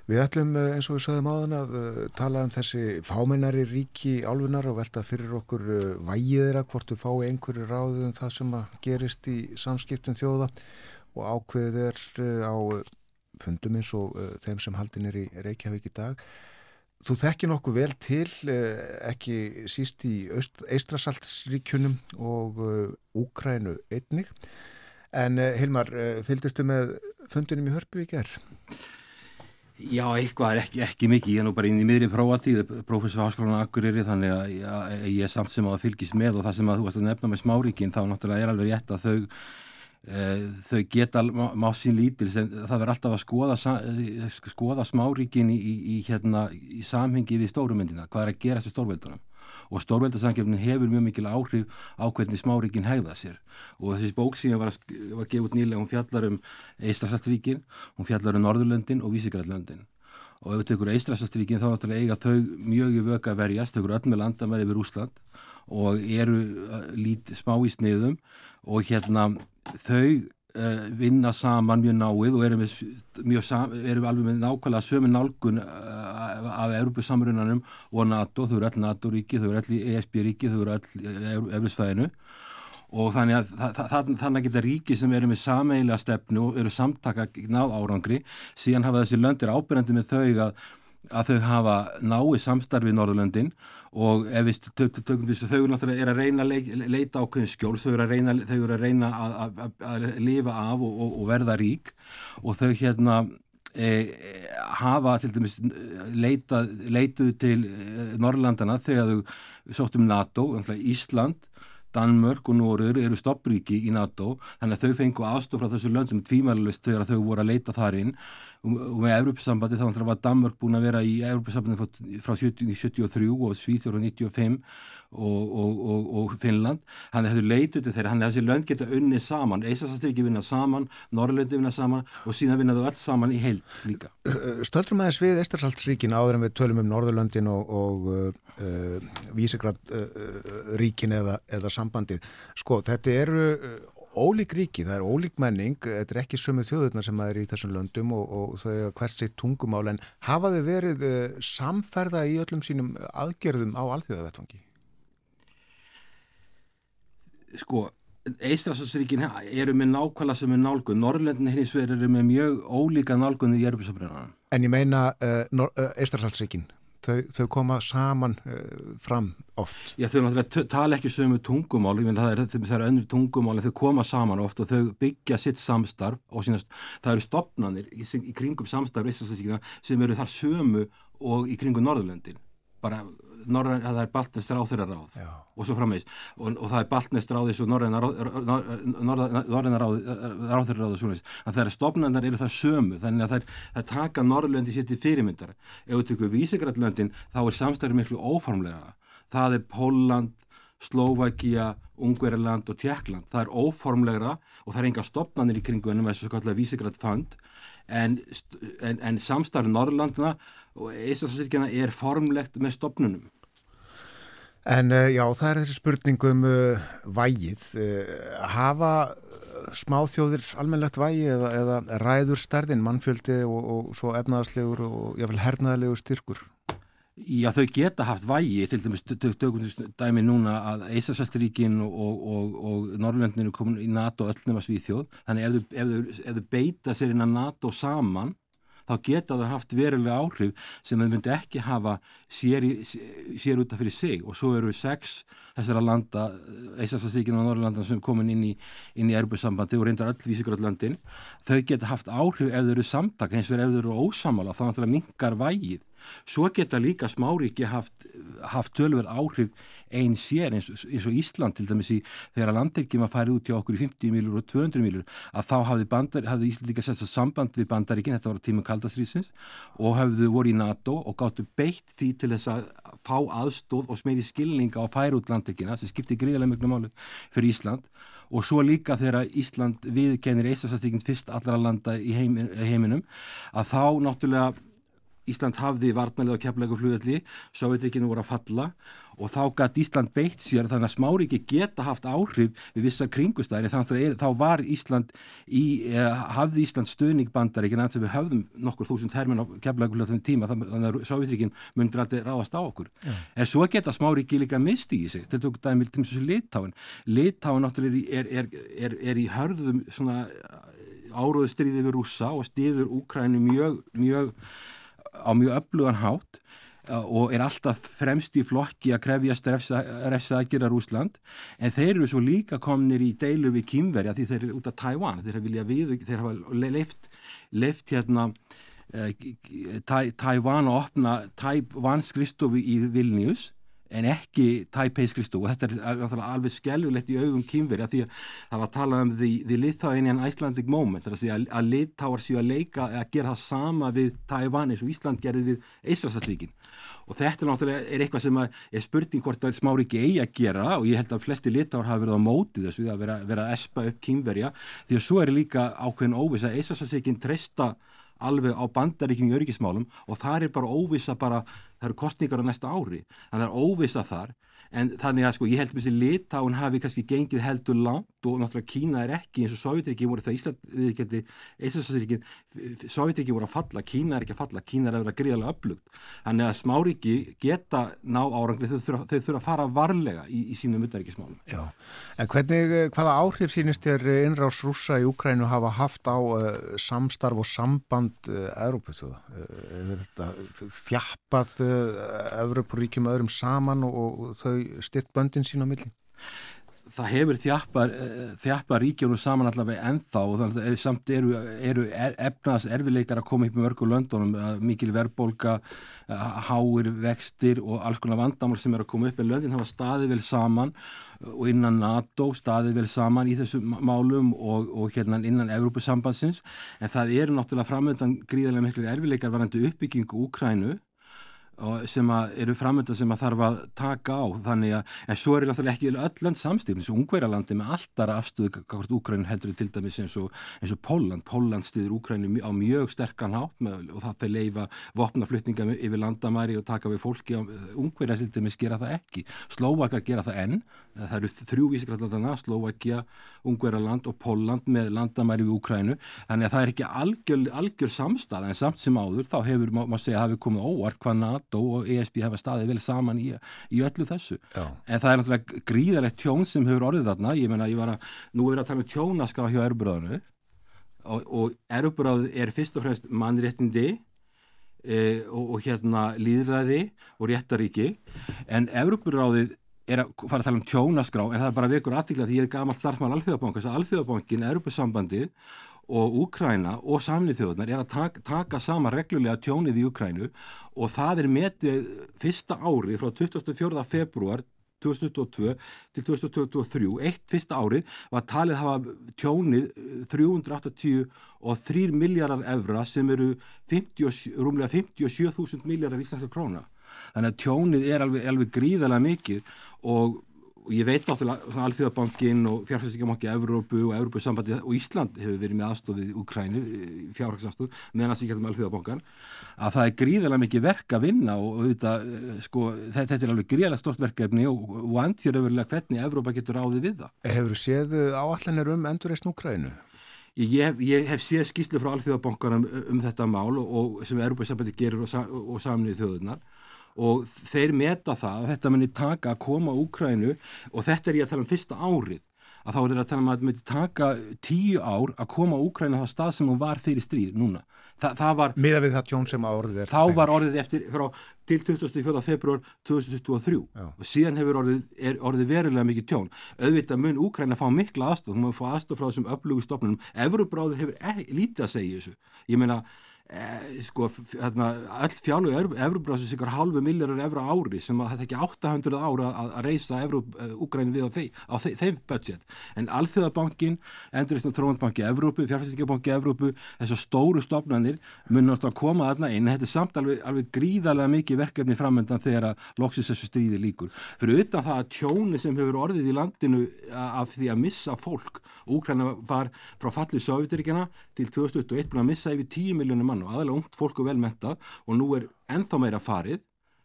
Við ætlum eh, eins og við sögum áðan að uh, tala um þessi fámennari ríki álfunar og velta fyrir okkur uh, vægiðira hvort við fái einhverju ráðu um það sem gerist í samskiptum þjóða og ákveðið er á fundum eins og þeim sem haldin er í Reykjavík í dag. Þú þekkir nokkuð vel til, ekki síst í Eistrasaltsríkjunum og Úkrænu einnig. En Hilmar, fylgdistu með fundunum í Hörpu í gerð? Já, eitthvað er ekki, ekki mikið, ég er nú bara inn í miðri prófatíð, prófessor Háskólan Akureyri, þannig að ég er samt sem að fylgist með og það sem að þú varst að nefna með smáríkinn, þá náttúrulega er alveg rétt að þau, e, þau geta má, má sín lítil, það verður alltaf að skoða, skoða smáríkinn í, í, í, hérna, í samhengi við stórumyndina, hvað er að gera þessu stórveldunum og stórveldasamkjöfnin hefur mjög mikil áhrif á hvernig smárikin hegða sér. Og þessi bók sem var, var gefið út nýlega, hún fjallar um Eistræsaltríkin, hún fjallar um Norðurlöndin og Vísigrænlöndin og ef við tekur Eistræsaltríkin þá náttúrulega eiga þau mjög í vöka verjast, þau eru öll með landamæri yfir Úsland og eru lít smá í sniðum. Og hérna þau vinna saman mjög náið og eru, með, mjög sam, eru alveg með nákvæmlega sömu nálgun uh, af Európusamrunanum og NATO, þau eru öll NATO-ríki, þau eru öll í ESB-ríki, þau eru öll í Európsfæðinu og þannig að þa þa þannig geta ríki sem eru með sameigilega stefnu og eru samtaka náð árangri. Síðan hafa þessi löndir ábyrjandi með þau að að þau hafa náið samstarfið Norðurlöndin og ef við tökum þessu þau náttúrulega er að reyna að leita ákveðin skjól, þau eru að reyna, eru að, reyna að, að, að lifa af og, og, og verða rík. Og þau hérna e, hafa til dæmis leita, leituð til e, Norrlandana þegar þau sóttum NATO, Ísland Danmörk og Norður eru stoppríki í NATO. Þannig að þau fengu aðstof frá þessu löndum tvímælust þegar þau voru að leita þar inn og með Európa-sambandi þá var Danmark búin að vera í Európa-sambandi frá 1973 og Svíþjóður á 95 og, og, og, og Finnland. Hann hefur leitið til þeirra, hann hefur þessi lönd geta unni saman, Eisastríki vinna saman Norrlöndi vinna saman og síðan vinna þau alls saman í heilt líka. Stöldrum aðeins við Eistarsaltsríkin áður en við tölum um Norðurlöndin og uh, Vísegrad uh, ríkin eða, eða sambandið. Sko, þetta eru ólík ríki, það er ólík menning, þetta er ekki sömu þjóðurna sem er í þessum löndum og, og þau er hvert sitt tungumál en hafa þau verið uh, samferða í öllum sínum aðgerðum á alþjóðavettfangi? Sko, Eistræsasríkin eru með nákvæmlega sem er nálgun, Norrlöndin hins vegar eru með mjög ólíka nálgun í Jörgursambröðana. En ég meina uh, uh, Eistræsaldsríkin? Þau, þau koma saman uh, fram oft. Já, þau náttúrulega tala ekki sömu tungumál, ég menn það er, það er önnur tungumál en þau koma saman oft og þau byggja sitt samstarf og sínast, það eru stopnanir í, í kringum samstarf sem eru þar sömu og í kringum Norðurlöndin, bara Norræn, það er Baltnest ráþurraráð og svo frammeins og, og það er Baltnest ráðis og Norræna ráþurraráð og svona þannig að það er stofnandar eru það sömu þannig að það, það taka Norrlöndi sér til fyrirmyndar. Ef við tökum Vísegrallöndin þá er samstæður miklu óformlega það er Póland, Slovakia Ungverðarland og Tjekkland það er óformlegra og það er enga stofnanir í kringu ennum þessu skallega Vísegrall fund. En, en, en samstæður Norrlandina og Íslandsfylgjana er formlegt með stopnunum. En uh, já, það er þessi spurningum uh, vægið. Uh, hafa smáþjóðir almennlegt vægi eða, eða ræður stærðin, mannfjöldi og, og svo efnaðarslegur og jáfnveil hernaðarlegur styrkur? Já, þau geta haft vægi, til dæmis tökum dæmi núna að Íslandsfylgjaríkin og, og, og Norrlöndinu komin í NATO öllum að svíþjóð, þannig ef þau, beita sér inn að NATO saman þá geta það haft verulega áhrif sem þau myndi ekki hafa sér, í, sér út af fyrir sig. Og svo eru sex þessara landa Íslandsfíkina og Norrlanda sem komin inn í, í erbjörnsambandi og reyndar öll vísigröðlöndin þau geta haft áhrif ef þau eru samtak eins og ef þau eru ósamála þá náttúrulega mingar vægið Svo geta líka smáríki haft, haft tölver áhrif einn sér eins, eins og Ísland til dæmis í þegar landekjum að færi út til okkur í 50 milur og 200 milur að þá hafði, bandar, hafði Ísland líka sett samband við bandaríkin, þetta var tíma kaldastrýsins og hafðu voru í NATO og gáttu beitt því til þess að fá aðstóð og smeri skilninga á færi út landekjina sem skipti gríðilega mjög máli fyrir Ísland. Og svo líka þegar Ísland viðkennir Íslandsastíkinn fyrst allra landa í heiminum að þá náttúrulega Ísland hafði varnalið á keflægu flugvelli, Sovjetrikinu voru að falla og þá gæti Ísland beitt sér þannig að smáriki geta haft áhrif við vissar kringustæðir þannig að þá var Ísland í, eh, hafði Ísland stöðning bandaríkina þannig að við höfðum nokkur þúsund hermin á keflægu flugvelli tíma þannig að Sovjetrikin myndur alltaf ráðast á okkur. Ja. En svo geta smáriki líka misti í sig, til tók dæmi til þessu litáin. Litáin náttúrulega er, er, er, er í hörðum áróðustriði við rúsa og stiður Úkræni mjög, mjög á mjög öflugan hátt og er alltaf fremst í flokki að krefjast refsaðgjara Rúsland en þeir eru svo líka komnir í deilu við kýmverja því þeir eru út af Tævan þeir þeir hafa leift, leift hérna eh, Tævan að opna Tævan skristofi í Vilnius en ekki Taipei skristu og þetta er alveg skelvilegt í augum kýmveri að því að það var að tala um the, the Lithuanian Icelandic moment þar að því að, Litáar séu að leika að gera það sama við Taiwan eins og Ísland gerði við Íslandsallíkin og þetta náttúrulega er eitthvað sem er spurning hvort það er smári ekki eigi að gera og ég held að flesti Litáar hafa verið á móti þessu að vera, vera að espa upp kýmverja því að svo er líka ákveðin óvis að Íslandsallíkin treysta alveg á bandaríkinu í öryggismálum og það er bara óvisa bara, það eru kostningar á næsta ári, þannig að það er óvisa þar. En þannig að sko ég held að þessi litáin hafi kannski gengið heldur langt og náttúrulega Kína er ekki eins og Sovjetriki voru það Ísland viðkendi Íslandsrikin, Sovjetriki voru að falla Kína er ekki að falla, Kína er að vera gríðarlega upplugt þannig að smáríki geta ná árangli, þau þurfa, að fara varlega í, í sínum utanrikkismálum Já, en hvernig, hvaða áhrif sínist er innrás rúsa í Ukrænu hafa haft á uh, samstarf og samband uh, Európa-þjóða uh, þetta þjappað Európa-ríkjum öðrum saman og, og þau styrt böndin sín á millin? Það hefur þjappa, eh, ríkjónu saman allavega ennþá og þannig að samt eru, eru er, efnas erfileikar að koma upp með mörgu löndunum, mikil verbolga, háir vextir og alls konar vandamál sem er að koma upp. En löndin hafa staðið vel saman og innan NATO staðið vel saman í þessu málum og, og hérna innan Evrópusambansins en það eru náttúrulega framöndan gríðarlega miklu erfileikar varandi uppbyggingu Úkrænu sem eru framönda sem að þarf að taka á. Þannig að, en svo er náttúrulega ekki öll land samstífn, eins og Ungverjalandi með alltaf afstöðu hvort Úkræn heldur til dæmis eins og, eins og Póland, Póland stýður Úkræni á mjög sterkan hátt með, og það þeir leifa vopnaflutninga yfir landamæri og taka við fólki, Ungverja til dæmis gera það ekki, Slóvakar gera það enn. Það eru þrjú vísikrætlandana Slóvakia, Ungverjaland og Póland með landamæri við Úkrænu þannig að það er ekki algjör, algjör samstað en samt sem áður þá hefur, má segja, hafi komið óvart hvað NATO og ESB hafa staðið vel saman í, í öllu þessu. Já. en það er náttúrulega gríðarlegt tjón sem hefur orðið þarna. Ég menna, ég var að, nú er að tala um tjónaskra hjá Erbráðinu og, og Erbráð er fyrst og fremst mannréttindi e, og, og hérna líðræði og réttaríki en Erbráðið er að fara að tala um tjónaskrá en það er bara vekur aðtíkla því ég er gammal starfmann alþjóðabank þess að alþjóðabankin, Europasambandið og Úkræna og samlið þjóðunar er að taka, taka sama reglulega tjónið í Úkrænu og það er metið fyrsta ári frá 24. februar 2022 til 2023 eitt fyrsta árið var talið að hafa tjónið 383 eh, miljardar evra sem eru 50, rúmlega 57.000 miljardar íslenska króna þannig að tjónið er alveg, alveg gríðalega mikið og og ég veit náttúrulega Alþjóðabankin og fjárfæstingabanki Evrópu og Evrópu-sambandi og Ísland hefur verið með aðstofið Ukrænu, fjárhagsafstof meðan að síkja um Alþjóðabankan að það er gríðarlega mikið verk að vinna og, og þetta, eh, sko, þetta er alveg gríðarlega stort verkefni og, og andjör öfurlega hvernig Evrópa getur áðið við það. Hefur þú séð áallanir um endurreist Ukrænu? Ég, ég, ég hef séð skýrslu frá Alþjóðabankanum um, um þetta mál og, og sem Evrópa-sambandi gerir og samnið þjóðunar og þeir meta það að þetta muni taka að koma Úkrænu og þetta er ég að tala um fyrsta árið að þá er þetta að tala um að þetta muni taka tíu ár að koma Úkrænu á stað sem hún var fyrir stríð núna. Þa, það var... Miða við það tjón sem árið er. Þá var orðið eftir frá til 24. februar 2023 Já. og síðan hefur orðið, orðið verulega mikið tjón. Auðvitað mun Úkræna fá mikla aðstof, hún mun fá aðstof frá þessum öflugu stofnunum. Evrubráður hefur e lítið að segja þessu. Ég meina sko, hérna, öll fjálu Evrubrásus ykkur halvu milljarar evra ári sem að þetta ekki 800 ára að, að reysa Úgræni við á, þeim, á þeim, þeim budget, en Alþjóðabankin Enduristn og Þróandbanki Evrópu Fjárfæstingabanki Evrópu, þessar stóru stofnanir mun náttúrulega að koma þarna inn. Þetta er samt alveg, alveg gríðarlega mikið verkefni framöndan þegar að loksis þessu stríði líkur fyrir utan það að tjóni sem hefur orðið í landinu af því að missa fólk Úgræna var frá fallið Sovjetiríkjana til 2021 búin að missa yfir 10 miljónum mann og aðalega ungt fólk og velmenta og nú er enþá meira farið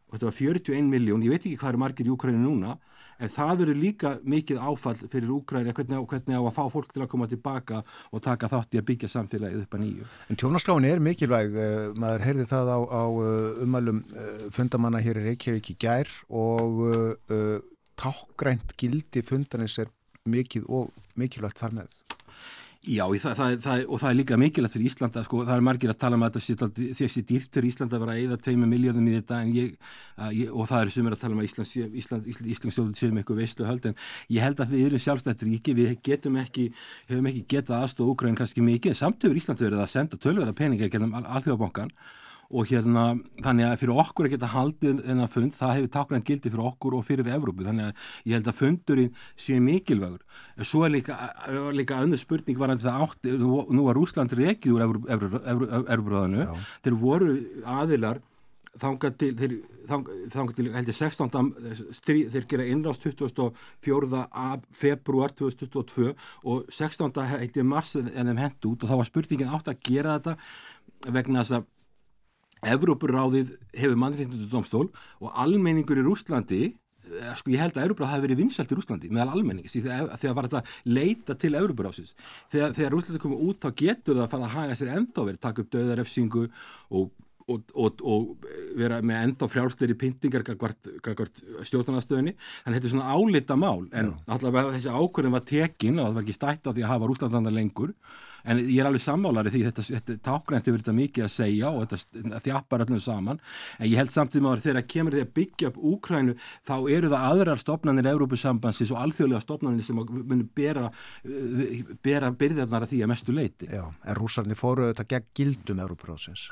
og þetta var 41 miljón, ég veit ekki hvað eru margir í Úkræni núna, en það verður líka mikið áfall fyrir Úkræni hvernig, hvernig á að fá fólk til að koma tilbaka og taka þátt í að byggja samfélagið upp að nýju. En tjónaskráin er mikilvæg, eh, maður heyrði það á, á eh, umælum eh, fundamanna hér í Reykjavík í gær og uh, tákgrænt gildi fundanis er mikið og mikilvægt þar með. Já, það, það, það, og það er líka mikilvægt fyrir Íslanda, sko, það er margir að tala um að þetta sé dýrt fyrir Íslanda að vera að eða teima miljardum í þetta ég, ég, og það eru sem er að tala um að Íslands Ísland, Íslandsjóður séum eitthvað veistlu höld en ég held að við erum sjálfstætt ríki, við getum ekki, hefum ekki getað aðstofa Úgræn kannski mikið, samt hefur Ísland verið að senda tölverða peninga gennum alþjóðabankan og hérna þannig að fyrir okkur að geta haldið þennan fund, það hefur táknænt gildi fyrir okkur og fyrir Evrópu, þannig að ég held að fundurinn sé mikilvægur svo er líka, líka önnur spurning var að það átti, nú var Úsland reikið úr Evróbröðinu þeir voru aðilar þangað til, þeir, þang, þangað til heldur 16. Stríð, þeir gera innrást 24. februar 2022 og 16. heitir mars en þeim hendt út og þá var spurningin átt að gera þetta vegna þess að Evrópuráðið hefur mannreitindu domstól og almenningur í Rúslandi eh, sko ég held að Európa hafi verið vinsalt í Rúslandi meðal almennings þegar, þegar var þetta leita til Európarásins þegar, þegar Rúslandi komið út þá getur það að fara að haga sér ennþá verið, taka upp döðarefsingu og og, og, og vera með ennþá frjálsleiri pyntingar gagvart stjórnarnastöðinni þannig að þetta er svona álita mál en allavega þessi ákvörðin var tekin og það var ekki stætt á því að hafa rúslandanda lengur en ég er alveg sammálari því þetta, þetta tákgrænt hefur þetta mikið að segja og þetta þjappar öllum saman. En ég held samtíma að þegar kemur því að byggja upp Úkrænu þá eru það aðrar stopnarnir Európusambansins og alþjóðlega stopnarnir sem munir bera, bera byrðarnar að því að mestu leiti Já, en rúsarnir fóru þetta gegn gildum Európuráðsins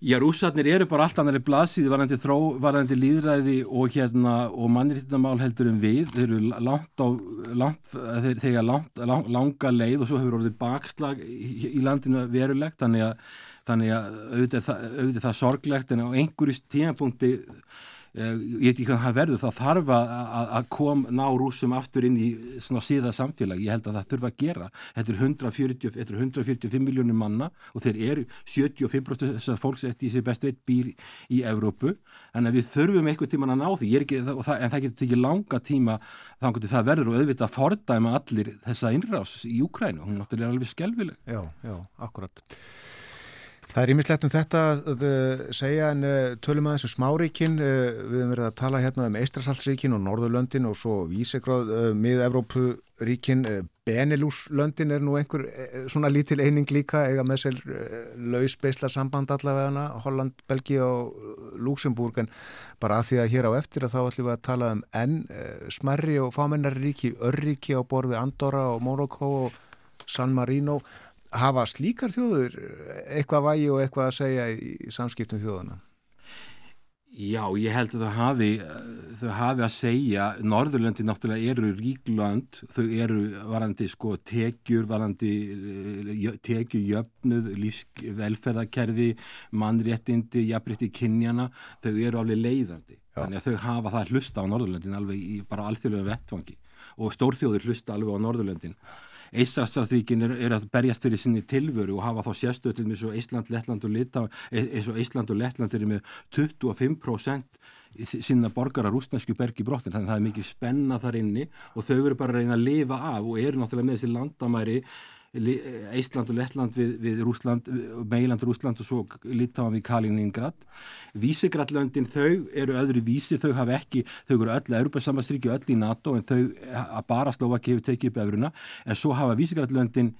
Já, rússarnir eru bara allt annari blaðsíði varandi, þró, varandi líðræði og, hérna, og mannréttindamál heldur en við. Þeir eru langt á, langt, þeir, þeir langt, lang, langa leið og svo hefur orðið bakslag í, í landinu verulegt, þannig að, þannig að auðvitað, auðvitað það sorglegt en á einhverjum tímapunkti ég veit ekki hvað það verður, þá þarf að kom ná rúsum aftur inn í svona síða samfélag, ég held að það þurfa að gera. Þetta er 140, þetta er 145 miljónir manna og þeir eru 75% þessar fólks eftir sem best veit býr í Evrópu, en við þurfum eitthvað tíman að ná því, ekki, það, en það getur tekið langa tíma þannig að það verður og auðvitað að fordæma allir þessa innrás í Ukrænu, hún náttúrulega er alveg skelvileg. Já, já, akkurat Það er ímislegt um þetta að segja en uh, tölum aðeins um smáríkin, uh, við hefum verið að tala hérna um Eistrasaltsríkin og Norðurlöndin og svo Vísegráð, uh, mið-Evrópuríkin, Benelúslöndin er nú einhver svona lítil eining líka, eiga með sér lausbeisla samband allavega, Holland, Belgi og Luxemburg, en bara að því að hér á eftir að þá ætlum við að tala um enn smerri og fámennaríki, örríki á borði Andorra og Monaco og San Marino, hafa slíkar þjóður eitthvað vægi og eitthvað að segja í samskiptum þjóðana? Já, ég held að það hafi, þau hafi að segja, Norðurlöndi náttúrulega eru ríklönd, þau eru varandi sko tekjur, varandi tekjujöfnuð, lífsvelferðarkerfi, mannréttindi, jafnrétti kynjana, þau eru alveg leiðandi. Já. Þannig að þau hafa það hlusta á Norðurlöndin alveg í bara alþjóðlega vettfangi og stórþjóður hlusta alveg á Norðurlöndin. Eistrastaríkin er, er að berjast fyrir sinni tilvöru og hafa þá sérstöðum eins og Ísland, Lettland og Lita eins og Ísland og Lettland er með 25% sinna borgarar rúsnæsku bergi brottin þannig að það er mikið spenna þar inni og þau eru bara að reyna að lifa af og eru náttúrulega með þessi landamæri Ísland og Lettland við, við Rúsland, Meiland Rúsland og svo Litáan við Kaliningrad. Vísigradlöndin þau eru öðru vísi, þau hafa ekki, þau eru öll Europasambandstriki öll í NATO en þau bara Slovaki hefur tekið upp öfruna en svo hafa Vísigradlöndin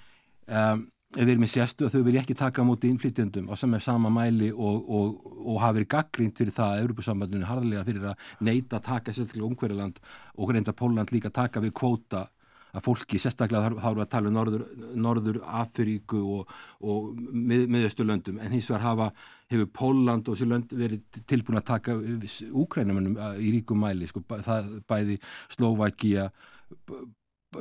um, verið með sérstu að þau verið ekki taka á móti innflytjandum á sama, mæli og, og, og hafa verið gaggrínt fyrir það að Europasambandinu harðlega fyrir að neyta að taka sérstaklega umhverjaland og reynda Póland líka taka við kvóta að fólki, sérstaklega þá við að tala um Norður, Norður Afríku og, og mið, miðausturlöndum en hins vegar hafa, hefur Póland og þessi lönd verið tilbúin að taka úkrænumennum í ríkum mæli sko, það bæði Slovakia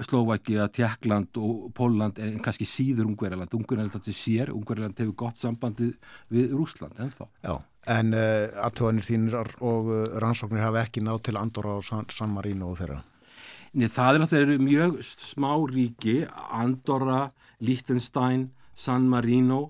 Slovakia, Tjekkland og Póland en kannski síður Ungverjaland. Ungverjaland þetta sér, Ungverjaland hefur gott sambandi við Rúsland ennþá. Já, en uh, aðtöðanir þínir og uh, rannsóknir hafa ekki nátt til Andorra og San, San Marino og þeirra Nei, það er náttúrulega mjög smá ríki, Andorra, Liechtenstein, San Marino,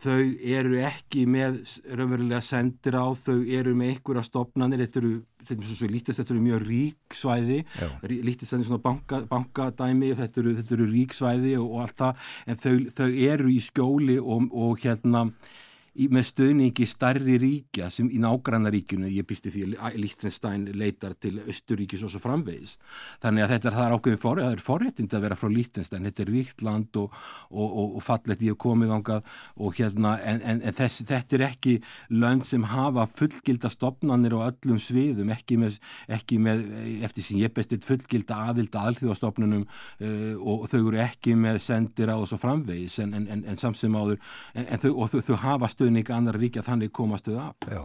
þau eru ekki með raunverulega sendir á, þau eru með einhverja stopnarnir, þetta eru, Liechtenstein þetta eru mjög rík svæði, Liechtenstein er svona banka, bankadæmi, þetta eru, þetta eru rík svæði og, og allt það, en þau, þau eru í skjóli og, og hérna, í, með stöðningi starri ríkja sem í nágrannaríkjunu, ég býsti því að Liechtenstein leitar til Östuríkis og svo framvegis. Þannig að þetta er er ákveðin er forréttind að vera frá Liechtenstein, þetta er ríkt land og, og, og, og fallet í að komið ángað og hérna, en, en, en þess, þetta er ekki lönd sem hafa fullgilda stopnannir á öllum sviðum, ekki með, ekki með eftir sem ég bestið fullgilda aðvilda alþjóðastofnunum uh, og þau eru ekki með sendir á og svo framvegis en, en samt sem áður, þau, þau, þau hafa stöð stuðning annar ríkja þannig komastuð af. Já,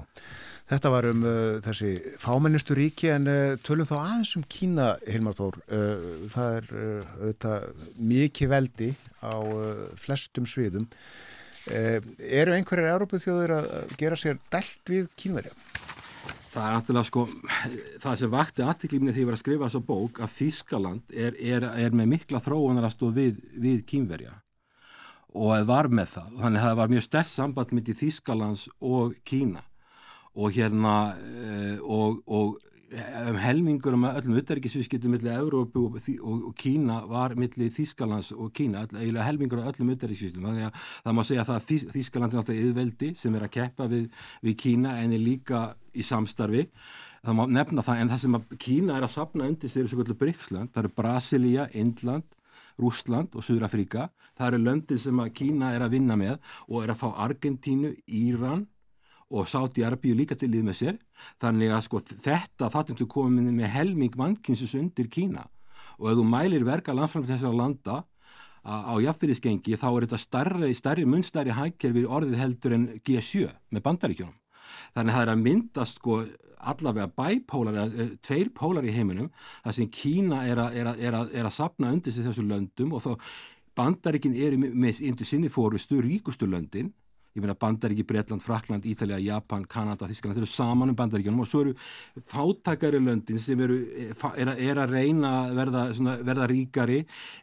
þetta var um uh, þessi fámennistu ríki en uh, tölum þá aðeins um Kína, Hilmar Þór. Uh, það er uh, auðvitað mikið veldi á uh, flestum sviðum. Uh, eru einhverjar Európuð þjóður að gera sér dælt við Kínverja? Það er náttúrulega sko, það sem vakti aðtiklífni því að ég var að skrifa þessa bók að Þískaland er, er, er með mikla þróunarast við, við Kínverja og var með það. Þannig að það var mjög stert samband myndi Þískalands og Kína og hérna eh, og, og um helmingur um öllum utarrikisvískiptum millir Európu og, og, og Kína var millir Þískalands og Kína, eiginlega helmingur af öllum utarrikisvískiptum. Þannig að það má segja að það Þís, Þískaland er náttúrulega yðveldi sem er að keppa við, við Kína en er líka í samstarfi. Það má nefna það en það sem Kína er að sapna undir sér er svo kvöldur Bríksland, það eru Brasilia, Indland, Rúsland og Suðrafrika. Það eru löndin sem að Kína er að vinna með og er að fá Argentínu, Íran og Sáti Arbíu líka til líð með sér. Þannig að sko þetta þattundu komin með helming mannkynnsus undir Kína og ef þú mælir verka landframlega þessara landa á jafnfyrirskengi þá er þetta starri, starri munstæri hækkerfi orðið heldur en G7 með bandaríkjónum. Þannig að það er að myndast sko allavega bæpólar eða tveir pólar í heiminum þar sem Kína er að, er að, er að, er að sapna undir sig þessu löndum og þá bandaríkin eru með undir sinni fórustu ríkustu löndin ég meina Bandaríki, Breitland, Frakland, Ítalija, Japan, Kanada, Þískland, þeir eru saman um Bandaríkjunum og svo eru fátakari löndin sem eru, er, er að reyna að verða, svona, verða ríkari,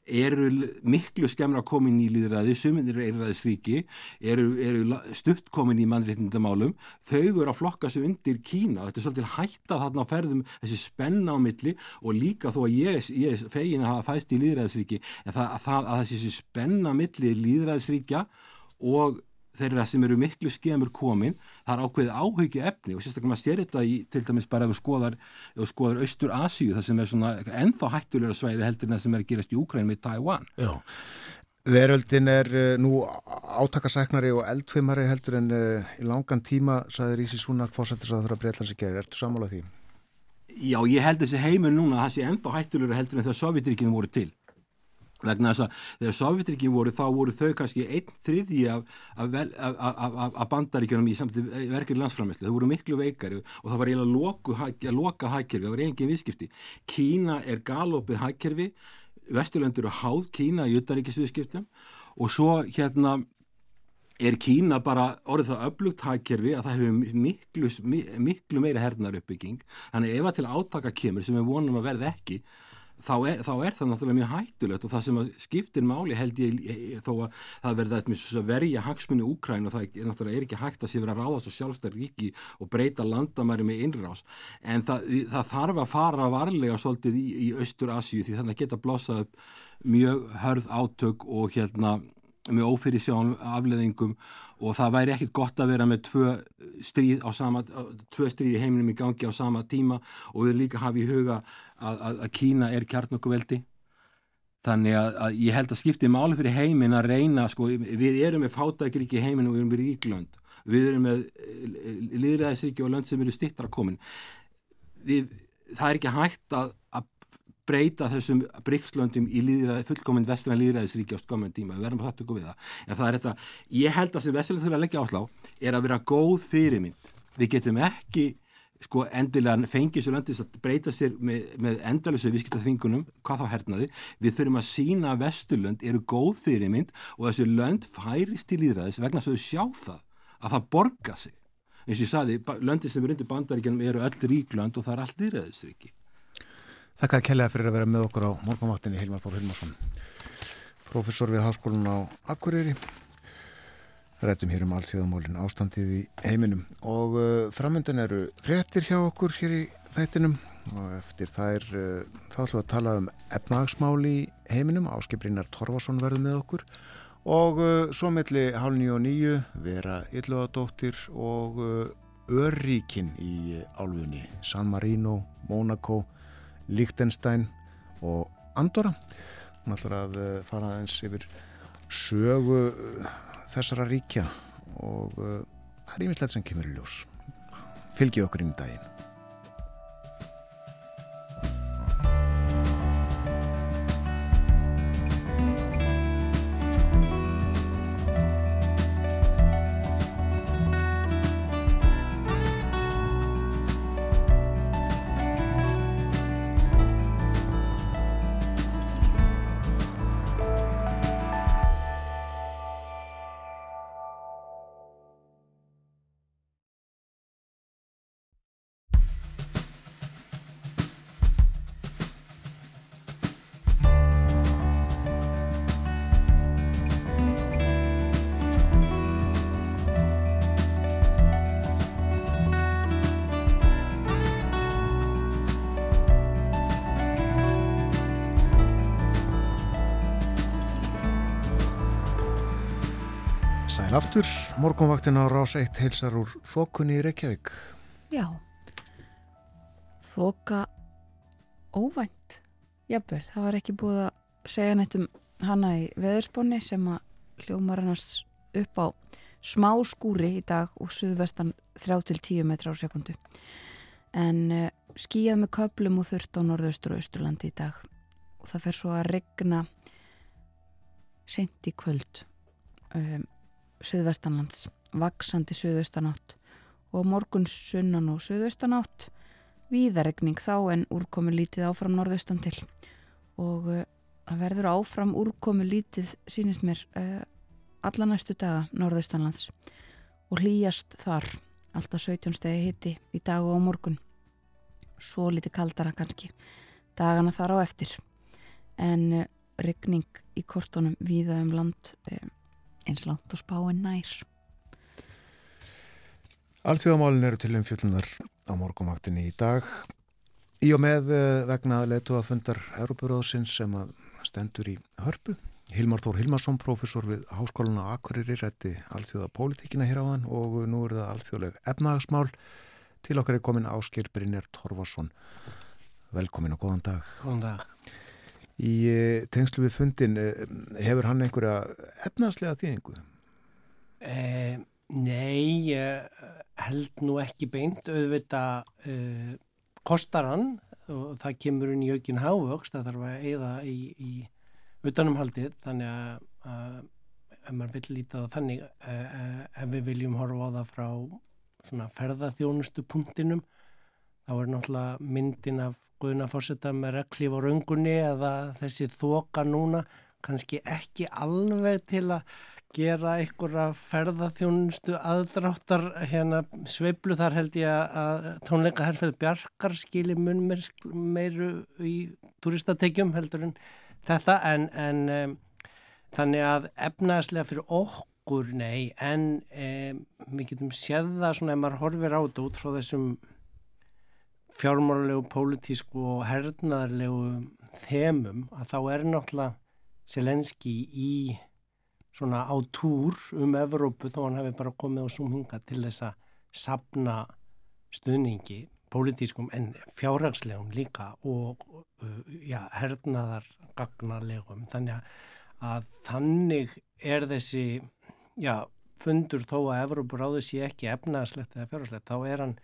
eru miklu skemmra komin í líðræði, suminir eru einræðisríki, eru, eru stutt komin í mannréttindamálum, þau eru að flokka sig undir Kína, þetta er svolítið hætta þarna á ferðum þessi spenna á milli og líka þó að ég, ég fegin að hafa fæst í líðræðisríki, en það, að, að, að þessi spenna milli líðræðisríkja og þeirra sem eru miklu skemur komin það er ákveðið áhugju efni og sérstaklega maður sér þetta í til dæmis bara ef við skoðar, skoðar Östur Asíu það sem er svona ennþá hættulegra svæði heldur en það sem er að gerast í Úkræn með Taiwan. Já, veröldin er uh, nú átakasæknari og eldfimari heldur en uh, í langan tíma saði Rísi Súnak fórsættis að það þarf að breytla sig gerir, ertu sammálað því? Já, ég held þessi heimur núna að það sé ennþá hættulegra heldur en þegar Sovjetríkinu voru til vegna þess að þegar Sovjetrikinn voru þá voru þau kannski einn þriði af, af, af, af bandaríkjunum í samtíð verkefni landsframherslu, þau voru miklu veikari og það var eiginlega að loka hækkerfi, það var eigin viðskipti. Kína er galopið hækkerfi Vesturlöndur eru háð Kína í utanríkisviðskiptum og svo hérna er Kína bara orðið það öflugt hækkerfi að það hefur miklu, miklu meira hernar uppbygging þannig ef að til átaka kemur sem við vonum að verða ekki þá er, þá er það náttúrulega mjög hættulegt og það sem skiptir máli held ég, ég þó að það verða eitthvað verja hagsmunni Úkræn og það er, náttúrulega er ekki hægt að sé vera að ráða svo sjálfstæð ríki og breyta landamæri með innrás. En það, það þarf að fara varlega svolítið í, í Östur Asíu því þannig að geta blossað upp mjög hörð átök og hérna með ófyrir sjálf afleðingum og það væri ekkit gott að vera með tvö stríð, sama, tvö stríð í heiminum í gangi á sama tíma og við líka hafa í huga að, að, að Kína er kjarnokkuveldi þannig að, að ég held að skipti máli fyrir heimin að reyna sko, við erum með fátækríki í heiminum og við erum með ríkland við erum með eh, liðræðisríki og lönd sem eru stittra komin. Við, það er ekki hægt að breyta þessum brikslöndum í líðræði, fullkominn vestræðan líðræðisríki á skamman tíma, við verðum að hattu okkur við það. En það er þetta, ég held að sem vestræðin þurfa að leggja áslá er að vera góð fyrirmynd. Við getum ekki sko endilega fengið svo löndis að breyta sér með, með endalösu viðskiptaþvingunum, hvað þá hernaði. Við þurfum að sína að vesturlönd eru góð fyrirmynd og þessu lönd færist í líðræðis vegna þess að þau sjá það að það borga sig. Eins og ég saði, löndi sem er undir bandaríkjanum eru öll ríklönd og það er allt líðræðisríki Þakkaði kellega fyrir að vera með okkur á morgunvaktinni Hilmar Þór Hilmarsson professor við Háskólan á Akureyri. Rættum hér um allsíðamólin ástandið í heiminum. Og uh, framöndan eru fréttir hjá okkur hér í þættinum. Og eftir þær uh, þá ætlum við að tala um efnagsmál í heiminum. Áskiprinnar Torfarsson verður með okkur. Og uh, svo melli hálni og nýju vera Ylluadóttir og uh, Örríkin í álfunni. San Marino, Monaco Líktenstein og Andorra. Hún ætlar að eh, fara aðeins yfir sögu eh, þessara ríkja og uh, það er ímislegt sem kemur í ljós. Fylgið okkur inn í daginn aftur, morgunvaktin á rás 1 heilsar úr þokunni í Reykjavík. Já, þoka óvænt, jafnvel, það var ekki búið að segja nættum hana í veðursponni sem að hljómar hannars upp á smá skúri í dag og suðvestan 3-10 metra á sekundu. En uh, skíjað með köplum og þurft á norðaustur og austurlandi í dag og það fer svo að regna sent í kvöld um, suðvestanlands, vaksandi suðaustanátt og morgun sunnan og suðaustanátt víðaregning þá en úrkomi lítið áfram norðaustan til. Og uh, það verður áfram úrkomi lítið sínist mér uh, alla næstu daga norðaustanlands og hlýjast þar alltaf 17 stegi hitti í dag og á morgun. Svo lítið kaldara kannski dagana þar á eftir. En uh, regning í kortunum víða um land eins langt og spáin nær. Alþjóðamálin eru til umfjöllunar á morgumaktinni í dag. Í og með eh, vegna letu að fundar Európaróðsins sem að stendur í hörpu. Hilmar Þór Hilmarsson, professor við Háskólan á Akureyri, rætti alþjóða pólitíkina hér á þann og nú er það alþjóðleg efnahagsmál. Til okkar er komin Áskir Brynjar Torfarsson. Velkomin og góðan dag. Góðan dag. Í eh, tengslu við fundin, eh, hefur hann einhverja efnarslega þýðingu? Eh, nei, held nú ekki beint, auðvita eh, kostar hann og það kemur inn í aukinn hávöxt, það þarf að eigða í, í utanumhaldið, þannig að, að ef maður vil líta það þannig, eh, ef við viljum horfa á það frá ferðaþjónustu punktinum, þá er náttúrulega myndin af Guðuna fórseta með reglíf á raungunni eða þessi þoka núna kannski ekki alveg til að gera einhverja ferðaþjónustu aðdráttar hérna sveiblu þar held ég að tónleika herrfæð Bjarkar skili mun meiru í turistatekjum heldur en þetta en, en um, þannig að efnaðslega fyrir okkur nei en um, við getum séð það svona ef maður horfir á þetta út frá þessum fjármárlegu, pólitísku og hernaðarlegu þemum að þá er náttúrulega Selenski í svona á túr um Evrópu þó hann hefði bara komið á sumhinga til þess að sapna stuðningi pólitískum en fjárhagslegum líka og uh, ja, hernaðargagnarlegum þannig að þannig er þessi já, fundur þó að Evrópu ráði sér ekki efnaðarslegt eða fjárhagslegt þá er hann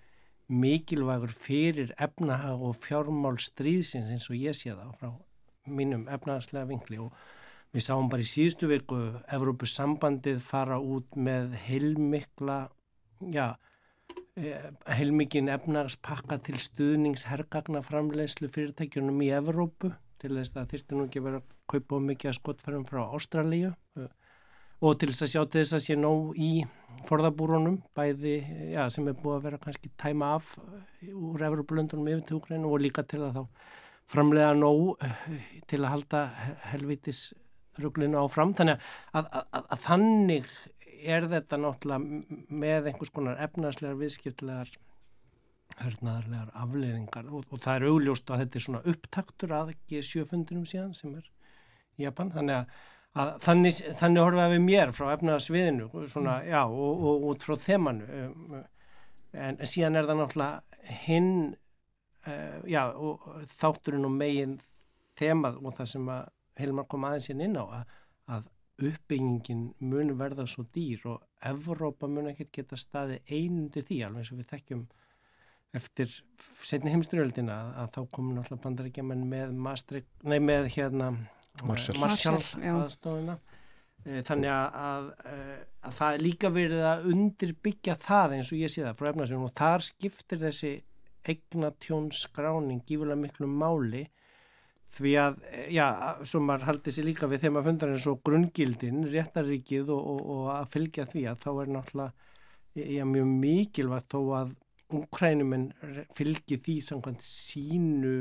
mikilvægur fyrir efnahag og fjármál stríðsins eins og ég sé það frá mínum efnahagslega vinkli. Og við sáum bara í síðustu virku Evrópu sambandið fara út með heilmikla já, eh, heilmikinn efnahagspakka til stuðningshergagna framlegslu fyrirtækjunum í Evrópu til þess að þýrstu nú ekki verið að kaupa mikið skottferðum frá Ástralíu. og til þess að sjá til þess að sé nóg í forðabúrunum bæði já, sem er búið að vera kannski tæma af úr Evropalundunum yfir til Ukraínu og líka til að þá framlega nóg eh, til að halda helvitis rugglinu áfram. Þannig að, að, að, að þannig er þetta náttúrulega með einhvers konar efnarslegar viðskiptlegar hörnaðarlegar afleiðingar. Og, og það er augljóst að þetta er svona upptaktur að ekki sjöfundinum síðan sem er í Japan. Þannig að að þannig, þannig horfaði við mér frá efnaðarsviðinu svona, mm. já, og, og út frá þemanu um, en, síðan er það náttúrulega hinn uh, já, og þátturinn og megin þemað og það sem að heilmar kom aðeins inn inn á að, að uppbyggingin mun verða svo dýr og Evrópa mun ekki geta staði einundi því alveg eins og við þekkjum eftir setni heimsturöldina að, að þá komur náttúrulega bandarækjaman með, nei, með hérna Marshall, Marshall aðstofuna. Eh, þannig að, að, eh, að það er líka verið að undirbyggja það eins og ég sé það frá efnarsjónum og þar skiptir þessi eignatjónskráning gífulega miklu máli því að, eh, já, sem maður haldi sér líka við þegar maður fundar eins og grungildin, réttaríkið og, og, og að fylgja því að þá er náttúrulega já, mjög mikilvægt þó að Úkrænuminn fylgir því samkvæmt sínu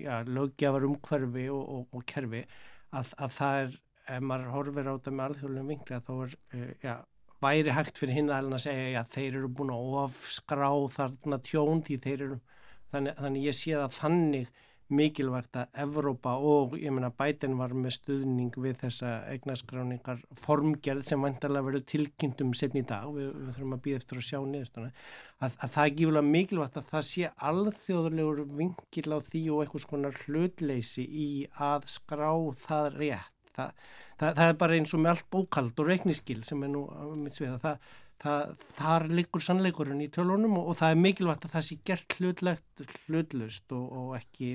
já, lögjafar umhverfi og, og, og kerfi að, að það er, ef maður horfir á þetta með alþjóðlega vingli að þá er, uh, já, væri hægt fyrir hinn að segja að þeir eru búin að ofskrá þarna tjón því þeir eru, þannig, þannig ég sé það þannig mikilvægt að Evrópa og ég meina bætin var með stuðning við þessa eignaskráningar formgerð sem vantarlega verður tilkynntum setni í dag, við, við þurfum að býða eftir að sjá niðurstöna, að, að það er gífulega mikilvægt að það sé alþjóðulegur vingil á því og eitthvað svona hlutleysi í að skrá það rétt. Það, það, það er bara eins og með allt bókald og reikniskil sem er nú mitt svið. Að það Það, þar liggur sannleikurinn í tölunum og, og það er mikilvægt að það sé gert hlutlegt, hlutlust og, og ekki,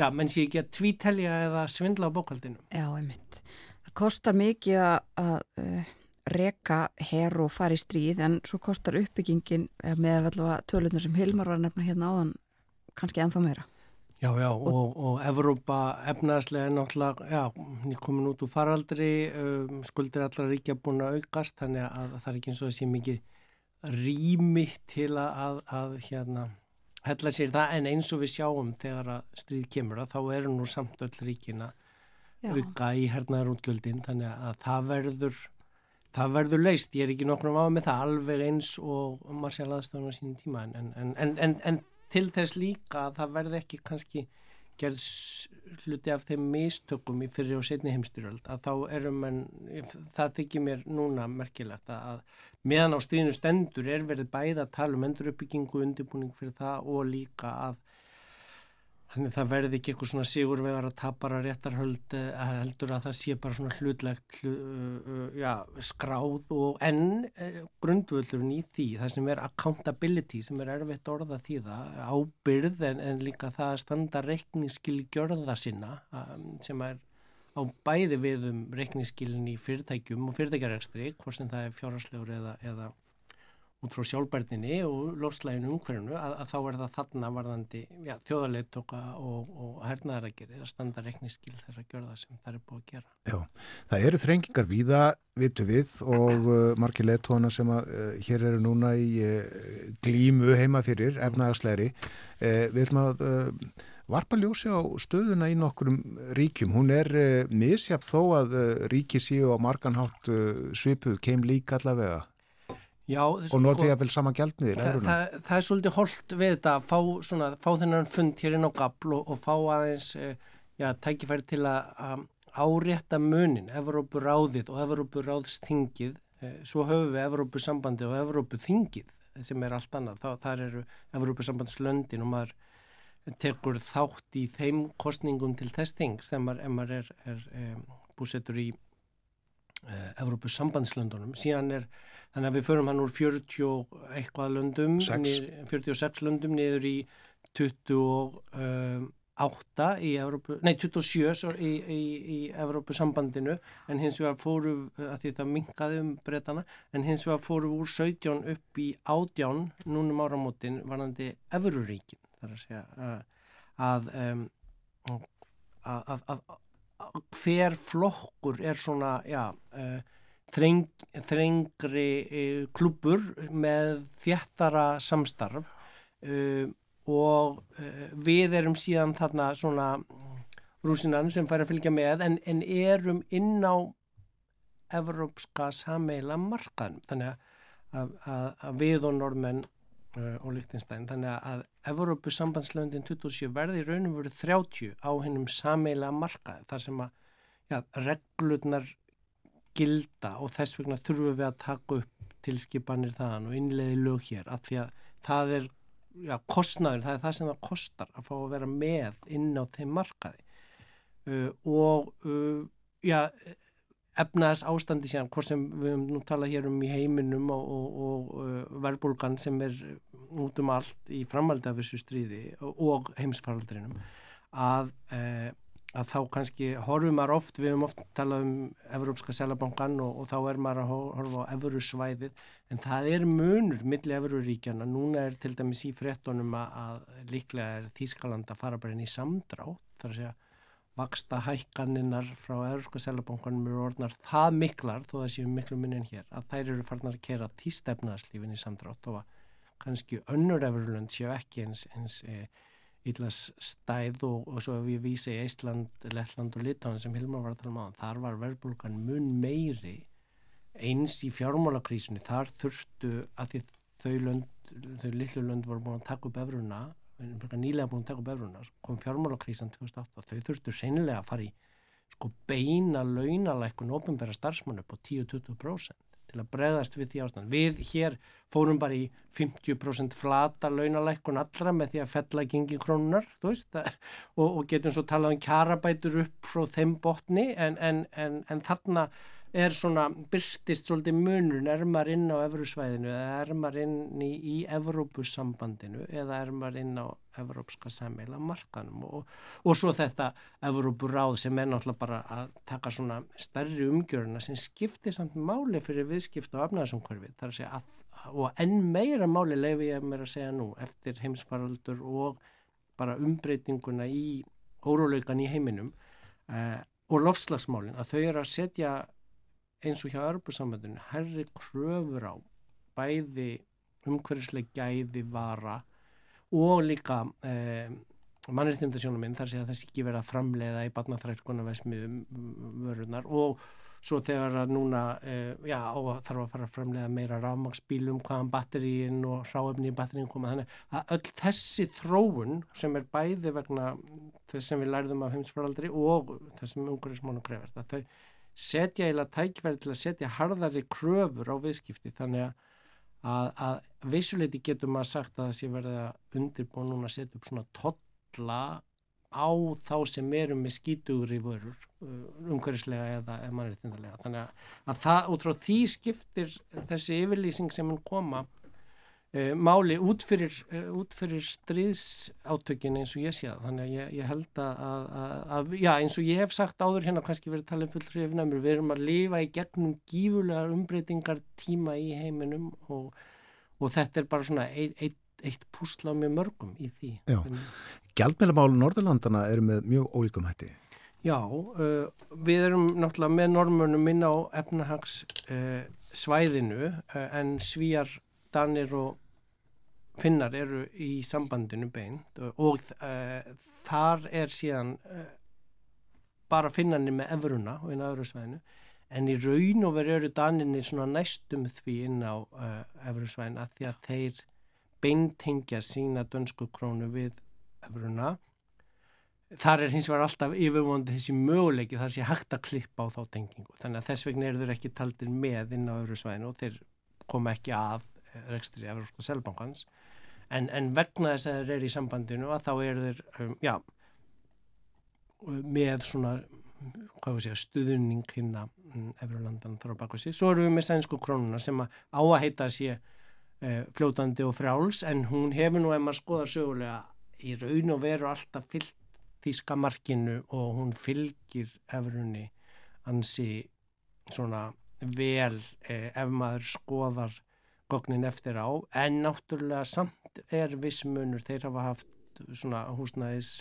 já, menn sé ekki að tvítelja eða svindla á bókaldinu. Já, einmitt. Það kostar mikið að, að uh, reka herr og fara í stríð en svo kostar uppbyggingin með allavega tölunar sem Hilmar var nefna hérna áðan kannski ennþá meira. Já, já, og, og Evrópa efnaðslega er náttúrulega, já, hún komin út úr faraldri, um, skuldir allar ríkja búin að aukast, þannig að það er ekki eins og þessi mikið rými til að, að hérna, hella sér það, en eins og við sjáum þegar að stríð kemur að þá eru nú samt öll ríkina já. auka í hernaðar útgjöldin, þannig að það verður, það verður leist, ég er ekki nokkrum á með það alveg eins og sé aðstofna sínum tíma, en, en, en, en til þess líka að það verði ekki kannski gerð hluti af þeim mistökum í fyrir og setni heimstyrjöld að þá erum en það þykir mér núna merkilegt að meðan á stríðinu stendur er verið bæða að tala um enduruppbyggingu undirbúning fyrir það og líka að Þannig það verði ekki eitthvað svona sigurvegar að tapara réttarhöld að heldur að það sé bara svona hlutlegt hlu, uh, já, skráð og enn grundvöldurinn í því það sem er accountability sem er erfitt orða því það ábyrð en, en líka það að standa reikningsskil gjörða sinna um, sem er á bæði við um reikningsskilin í fyrirtækjum og fyrirtækjarekstri hvort sem það er fjárhagslegur eða, eða út frá sjálfbærtinni og loslæginu umhverfinu að, að þá er það þarna varðandi já, þjóðarleitóka og, og hernaðarækir að standa rekniskil þess að gjörða sem það er búið að gera. Já, það eru þrengingar víða, vitu við og uh, margir leitóna sem að uh, hér eru núna í uh, glímu heima fyrir, efnaðarsleiri uh, við ætlum að uh, varpa ljósi á stöðuna í nokkurum ríkjum, hún er uh, misjafn þó að ríki síu á marganhátt svipuð keim líka allavega Já, og notið sko, að vel sama gældmiðil það, það, það er svolítið holdt við þetta að fá, svona, fá þennan fund hér inn á gabl og, og fá aðeins eh, já, tækifæri til að árétta munin, Evrópuráðið og Evrópuráðsþingið. Eh, svo höfum við Evrópusambandi og Evrópuþingið sem er allt annað, Þá, þar eru Evrópusambandslöndin og maður tekur þátt í þeim kostningum til þess þings þegar maður, maður er, er, er búsettur í Evrópusambandslöndunum, síðan er þannig að við förum hann úr 40 eitthvað löndum, niður, 46 löndum niður í 28 í Evrópu, nei 27 í, í, í Evrópu sambandinu en hins vegar fóru, að því það minkaði um breytana, en hins vegar fóru úr 17 upp í 18 núnum áramótin varandi Evruríkin, þar að segja að, að, um, að, að hver flokkur er svona, já, uh, þreng, þrengri uh, klubur með þjættara samstarf uh, og uh, við erum síðan þarna svona rúsinan sem fær að fylgja með en, en erum inn á evrópska sameila markaðum þannig að, að, að við og norðmenn uh, og Líktinstæn þannig að Evrópu sambandslöndin 27 verði raunum voru 30 á hennum sameila markaði þar sem að ja, reglurnar gilda og þess vegna þurfum við að taka upp tilskipanir þaðan og innleiði lög hér að því að það er já, kostnaður, það er það sem það kostar að fá að vera með inn á þeim markaði. Uh, og uh, já, efnaðs ástandi síðan, hvort sem við höfum nú talað hér um í heiminum og, og, og uh, verðbólgan sem er út um allt í framaldi af þessu stríði og heimsfaraldrinum að uh, að þá kannski horfum maður oft, við höfum oft talað um Evrópska selabankan og, og þá er maður að horfa á Evrusvæðið en það er munur millir Evruríkjana núna er til dæmis í frettunum að, að líklega er Þískaland að fara bara inn í samdrátt, þar að segja vaksta hækkaninnar frá Evrópska selabankanum eru orðnar það miklar þó það séu miklu munin hér að þær eru farnar að kera tístefnaðslífin í samdrátt og að kannski önnur Evrulund séu ekki eins, eins e, Ítlas stæð og, og svo ef ég vísi í Ísland, Lettland og Litáin sem Hilmar var að tala um á, þar var verðbólgan mun meiri eins í fjármálakrísunni, þar þurftu að því þau, lönd, þau litlu lönd voru búin að taka upp efruðna nýlega búin að taka upp svo kom fjármálakrísan 2008 og þau þurftu reynilega að fara í sko beina launalækun ofinbæra starfsmann upp á 10-20% til að bregðast við því ástand. Við hér fórum bara í 50% flata launalækun allra með því að fella gengi krónunar, þú veist, og, og getum svo talað um kjarabætur upp frá þeim botni en, en, en, en þarna er svona byrtist svolítið munur er maður inn á Evrusvæðinu eða er maður inn í, í Evrópussambandinu eða er maður inn á Evrópska sammeila markanum og, og svo þetta Evrópuráð sem er náttúrulega bara að taka svona stærri umgjöruna sem skiptir samt máli fyrir viðskipt og afnæðsumkörfi þar að segja að og enn meira máli leifi ég mér að segja nú eftir heimsfaraldur og bara umbreytinguna í óróleikan í heiminum eh, og lofslagsmálin að þau eru að setja eins og hjá Örbjörnsambandinu herri kröfur á bæði umhverfisleg gæði vara og líka eh, mannreittindasjónum minn þar sé að þessi ekki verið að framleiða í barnaþrækuna vesmiðum vörunar og svo þegar að núna eh, já, þarf að fara að framleiða meira rámagsbílum hvaðan batteríin og ráöfni í batteríin koma þannig að öll þessi þróun sem er bæði vegna þess sem við lærðum af heimsfaraldri og þessum umhverfismónum krefast að þau setja eiginlega tækverði til að setja harðari kröfur á viðskipti. Þannig að, að, að vissuleiti getur maður sagt að það sé verið að undirbúin núna að setja upp svona totla á þá sem eru með skítugri vörur uh, umhverfislega eða, mannreitindarlega þannig að, að það út frá því skiptir þessi yfirlýsing sem hann koma máli út fyrir, uh, út fyrir stríðsátökin eins og ég sé það. Þannig að ég, ég held að, að, að já, eins og ég hef sagt áður hérna kannski verið talið full hrifnæmur, við erum að lifa í gegnum gífulegar umbreytingar tíma í heiminum og, og þetta er bara svona eitt, eitt, eitt púsla með mörgum í því. Já, Gjaldmjölamál Norðurlandana eru með mjög ólíkum hætti. Já, uh, við erum náttúrulega með normönum minna á efnahags uh, svæðinu uh, en svíjar, danir og finnar eru í sambandinu beint og uh, þar er síðan uh, bara finnarnir með efruna og inn á efrusvæðinu en í raun og veru eru daninni næstum því inn á uh, efrusvæðinu að því að þeir beintengja sína dönsku krónu við efruna þar er hins vegar alltaf yfirvonandi þessi möguleiki þar sé hægt að klippa á þá tengingu. Þannig að þess vegna eru þeir ekki taldir með inn á öðru svæðinu og þeir koma ekki að rekstri Evropska Selbankans en, en vegna þess að þeir eru í sambandinu að þá eru þeir um, já, með svona segja, stuðning hérna um, Efralandan þar á baku sig. Svo eru við með sænsku krónuna sem að á að heita sé uh, fljótandi og frjáls en hún hefur nú ef maður skoðar sögulega í raun og veru alltaf fyllt þýska markinu og hún fylgir efrunni ansi svona vel eh, ef maður skoðar gognin eftir á. En náttúrulega samt er vissmunur þeir hafa haft svona húsnæðis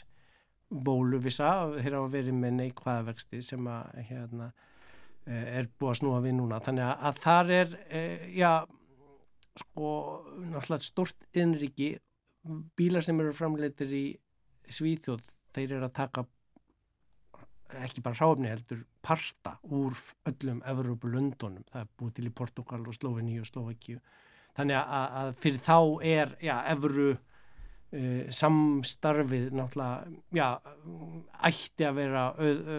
bólu vissa, þeir hafa verið með neikvæða vexti sem að hérna er búið að snúa við núna. Þannig að, að þar er eh, já sko náttúrulega stort innriki bílar sem eru framleitir í Svíþjóð þeir eru að taka ekki bara hráfni heldur parta úr öllum Evropa-Lundunum, það er búið til í Portugal og Sloveni og Slovakíu þannig að, að fyrir þá er já, Evru uh, samstarfið náttúrulega já, ætti að vera auð,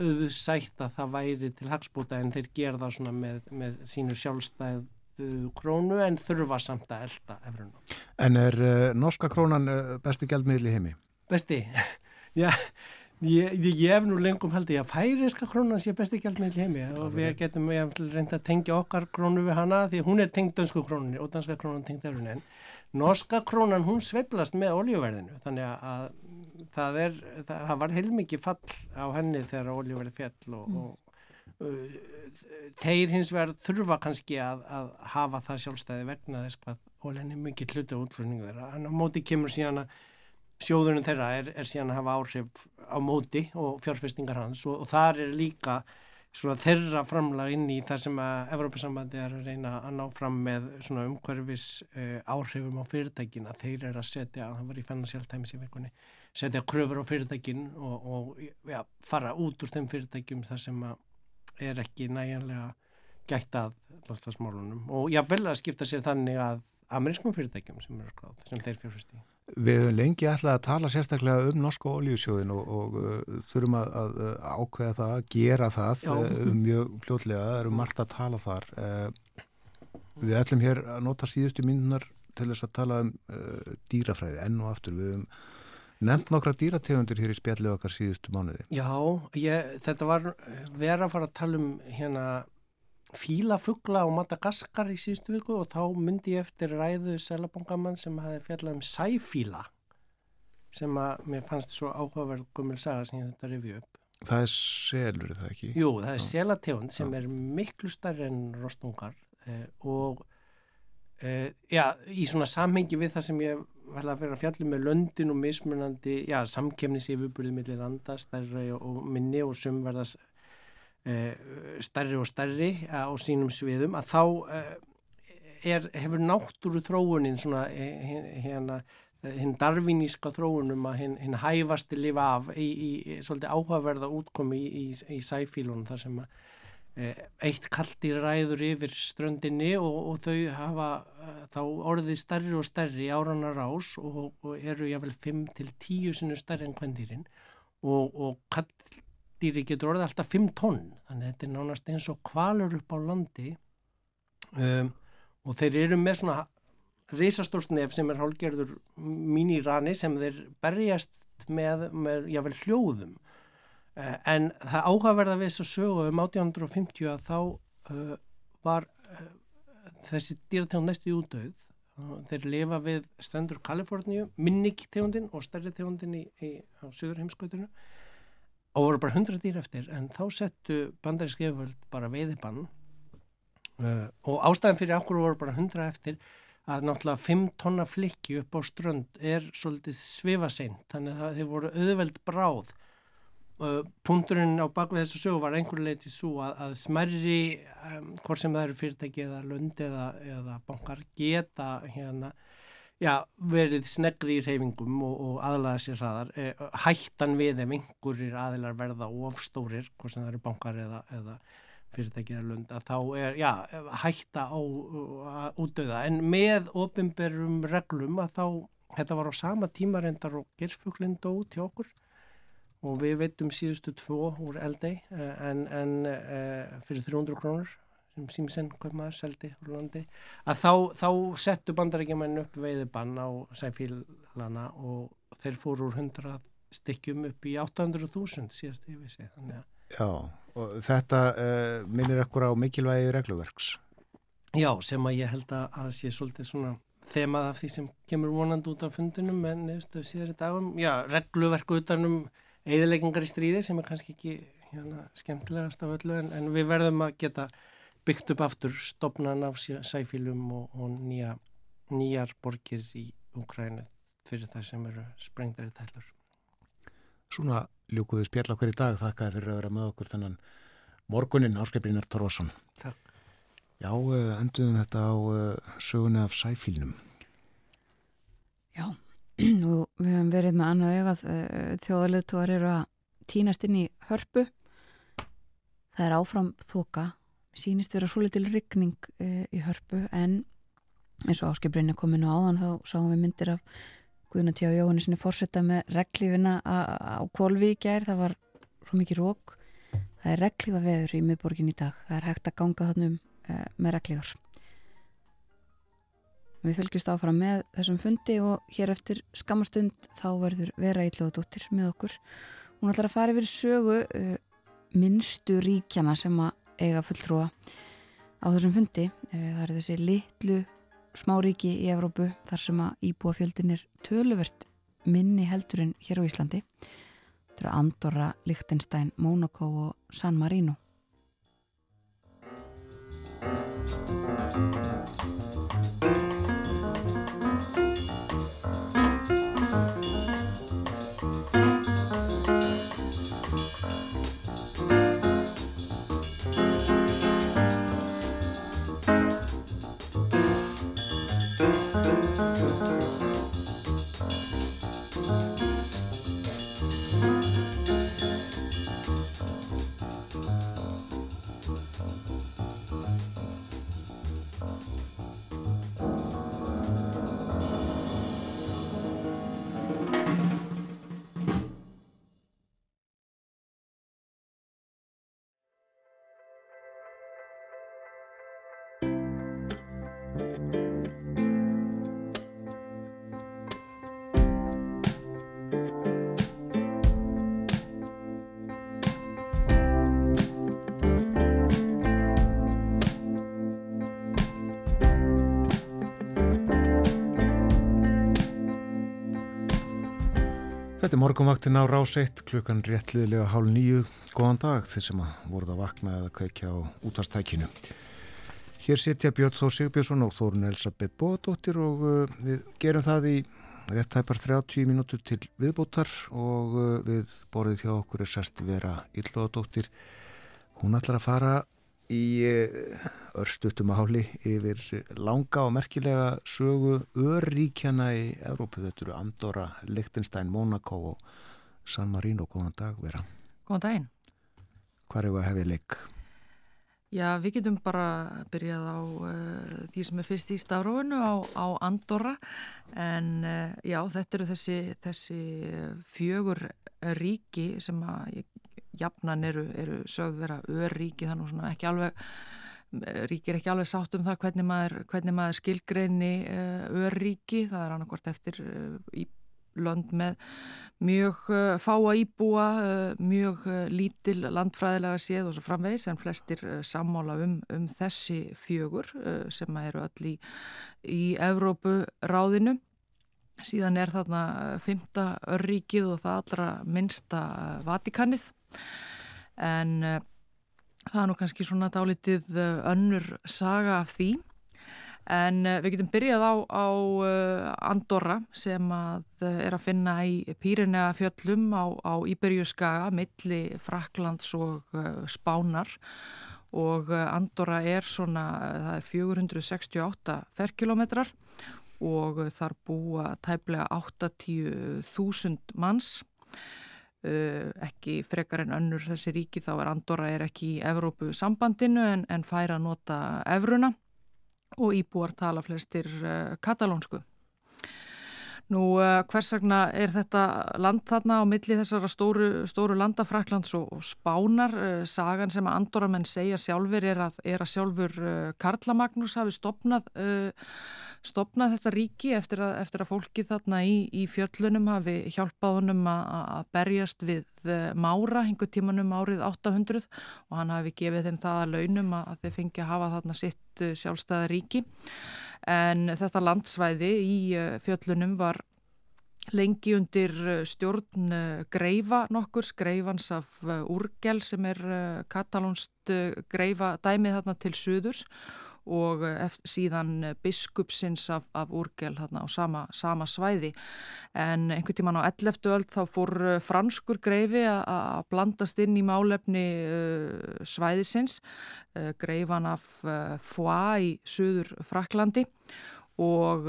auðsætt að það væri til hagspóta en þeir gera það svona með, með sínu sjálfstæð krónu en þurfa samt að elda Evruna. En er uh, norska krónan uh, besti gældmiðli heimi? Besti? [laughs] Já, ég, ég hef nú lengum haldið að færiska krónan sé besti gjaldmiðl heimi og við getum reynda að tengja okkar krónu við hana því hún er tengd dönsku krónunni og danska krónan tengd efrunin en norska krónan hún sveiblast með oljuverðinu þannig að það er, það, það var heilmikið fall á henni þegar oljuverði fjall og, mm. og uh, þeir hins vegar þurfa kannski að, að hafa það sjálfstæði vegna þess hvað oljan er mikið hluti á útflutningu þeirra. En á móti kemur síðan að sjóðunum þeirra er, er síðan að hafa áhrif á móti og fjárfestingar hans og, og þar er líka þeirra framlag inn í það sem að Evrópasambandi er að reyna að ná fram með umhverfis uh, áhrifum á fyrirtækin að þeir eru að setja, það var í Financial Times í vikunni, setja kröfur á fyrirtækin og, og ja, fara út úr þeim fyrirtækjum þar sem að er ekki næjanlega gætt að loftasmálunum og jáfnvel að skipta sér þannig að amerískum fyrirtækjum sem eru skráð, sem þeir fjárfæsti. Við höfum lengi ætlað að tala sérstaklega um norsku ólíusjóðin og, og uh, þurfum að, að ákveða það, að gera það uh, mjög fljótlega, það eru margt að tala þar. Uh, við ætlum hér að nota síðustu mínunar til þess að tala um uh, dýrafræði enn og aftur. Við höfum nefnt nokkra dýrategundir hér í spjallið okkar síðustu mánuði. Já, ég, þetta var verið að fara að tala um hérna fílafugla á Madagaskar í síðustu viku og þá myndi ég eftir ræðu selabangamann sem hafi fjallað um sæfíla sem að mér fannst svo áhugaverð gummul saga sem ég þetta revju upp. Það er selur, er það ekki? Jú, það er selategund sem er miklu starri en rostungar eh, og eh, já, í svona samhengi við það sem ég ætla að vera að fjalla með löndin og mismunandi, já, samkemnis yfirbúrið millir landa, stærri og minni og sumverðast Eh, stærri og stærri á sínum sviðum að þá eh, er, hefur náttúru þróunin svona eh, hérna hinn darviníska þróunum að hinn, hinn hæfasti lifa af í, í svolítið áhugaverða útkomi í, í, í sæfílunum þar sem að eitt kaldi ræður yfir ströndinni og, og þau hafa þá orðið stærri og stærri áranar ás og, og eru jáfnvel 5 til 10 sinu stærri en kvendýrin og, og dýri getur orðið alltaf 5 tonn. Þannig að þetta er nánast eins og kvalur upp á landi. Um, og þeir eru með svona reysastórt nef sem er hálgerður mínirani sem þeir berjast með, með jável hljóðum. Uh, en það áhugaverða við þess að sögu um 1850 að þá uh, var uh, þessi dýrategund næstu í útdauð. Þeir lifa við strendur Kaliforníu, minnig tegundin og stærri tegundin í, í, á söður heimskautunum og voru bara hundra dýr eftir en þá settu bandarísk yfirvöld bara veiðibann uh, og ástæðan fyrir okkur voru bara hundra eftir að náttúrulega 5 tonna flikki upp á strönd er svolítið svifaseint. Þannig að þeir voru auðveld bráð. Uh, punkturinn á bakvið þessu sögu var einhver leiti svo að, að smerri um, hvort sem það eru fyrirtæki eða lönd eða, eða bankar geta hérna já, verið snegri í reyfingum og, og aðlaða sér hraðar. Eh, hættan við ef einhverjir aðilar verða ofstórir, hvort sem það eru bankar eða, eða fyrirtækið að lunda þá er, já, hætta á útdöða, en með ofinberum reglum að þá þetta var á sama tíma reyndar og gerfuglinn dó til okkur og við veitum síðustu tvo úr eldei eh, en, en eh, fyrir 300 krónur sem Simsen Kaupmaður seldi úr landi að þá, þá settu bandarækjumenn upp veiðibann á sæfílana og þeir fóru úr 100 stykkjum upp í 800.000 síðast ég vissi þannig að Já, og þetta uh, minnir ekkur á mikilvægi regluverks? Já, sem að ég held að sé svolítið svona þemað af því sem kemur vonandi út af fundunum en nefnstu síðar í dagum. Já, regluverku utanum eðileggingar í stríði sem er kannski ekki hérna, skemmtilegast af öllu en, en við verðum að geta byggt upp aftur stopnan af sæfílum og, og nýja, nýjar borgir í Ukrænu fyrir það sem eru sprengdari tælur. Svona ljúkuðu spjall okkur í dag. Þakkaði fyrir að vera með okkur þennan morgunin áskreiprinar Torvason. Takk. Já, eh, enduðum þetta á eh, söguna af sæfílnum. Já, [clears throat] og við hefum verið með annað eigað eh, þjóðarleituar eru að týnast inn í hörpu. Það er áfram þoka sínist vera svo litil ryggning e, í hörpu en eins og áskiprinni kominu áðan þá sáum við myndir af Guðna T. Jóhanni sinni fórsetta með reglífina á Kolvi í gær, það var svo mikið rók það er reglífa veður í miðborgin í dag, það er hægt að ganga þannum e, með reglífar Við fylgjumst áfram með þessum fundi og hér eftir skamastund þá verður vera eitthvað með okkur. Hún ætlar að fara yfir sögu uh, minnstu ríkjana sem að eiga fulltrúa á þessum fundi. Eh, það er þessi litlu smáríki í Evrópu þar sem að íbúa fjöldin er töluvert minni heldurinn hér á Íslandi. Þetta eru Andorra, Lichtenstein, Monaco og San Marino. Þetta er morgunvaktin á rás 1 klukkan réttliðilega hálf nýju góðan dag þeir sem voruð að vakna eða kveikja á útvastækinu. Hér setja Björn Þór Sigbjörnsson og Þórun Elisabeth Bóðdóttir og uh, við gerum það í rétt hæpar 30 mínútur til viðbótar og uh, við borðið hjá okkur er sest vera Ylvaðdóttir. Hún ætlar að fara í uh, örstutum áli yfir langa og merkilega sögu örríkjana í Európu. Þetta eru Andorra, Lichtenstein, Monaco og San Marino. Góðan dag, vera. Góðan daginn. Hvað er það að hefði leik? Já, við getum bara byrjað á uh, því sem er fyrst í stafróinu á, á Andorra en uh, já, þetta eru þessi, þessi fjögur ríki sem að jafnan eru, eru sögð vera örríki þannig svona ekki alveg ríkir ekki alveg sátt um það hvernig maður, hvernig maður skilgreini uh, örríki, það er annarkort eftir í lönd með mjög uh, fáa íbúa, mjög lítil landfræðilega séð og svo framvegis en flestir sammála um, um þessi fjögur sem eru öll í, í Evrópu ráðinu. Síðan er þarna fymta örríkið og það allra minnsta Vatikanið en það er nú kannski svona dálitið önnur saga af því. En við getum byrjað á, á Andorra sem að er að finna í Pýrinega fjöllum á, á Íberjuskaga, milli Fraklands og Spánar og Andorra er svona, það er 468 ferkilometrar og þar búa tæplega 80.000 manns. Uh, ekki frekar en önnur þessi ríki þá er Andorra er ekki í Evrópu sambandinu en, en fær að nota Evruna og íbúar tala flestir uh, katalónsku. Nú uh, hvers vegna er þetta land þarna á milli þessara stóru, stóru landa Fraklands og, og Spánar? Uh, sagan sem að Andorramenn segja sjálfur er að, er að sjálfur Karla Magnús hafi stopnað, stopnað þetta ríki eftir að, eftir að fólki þarna í, í fjöllunum hafi hjálpað honum að berjast við Mára hingu tímanum árið 800 og hann hafi gefið þeim það að launum að þeir fengi að hafa þarna sitt sjálfstæða ríki en þetta landsvæði í fjöllunum var lengi undir stjórn greifa nokkur, greifans af Úrgel sem er katalónst greifa dæmið þarna til suðurs og síðan biskupsins af, af Úrgel þarna á sama, sama svæði en einhvern tíman á 11. öll þá fór franskur greifi að blandast inn í málefni uh, svæðisins uh, greifan af uh, Foix í söður Fraklandi og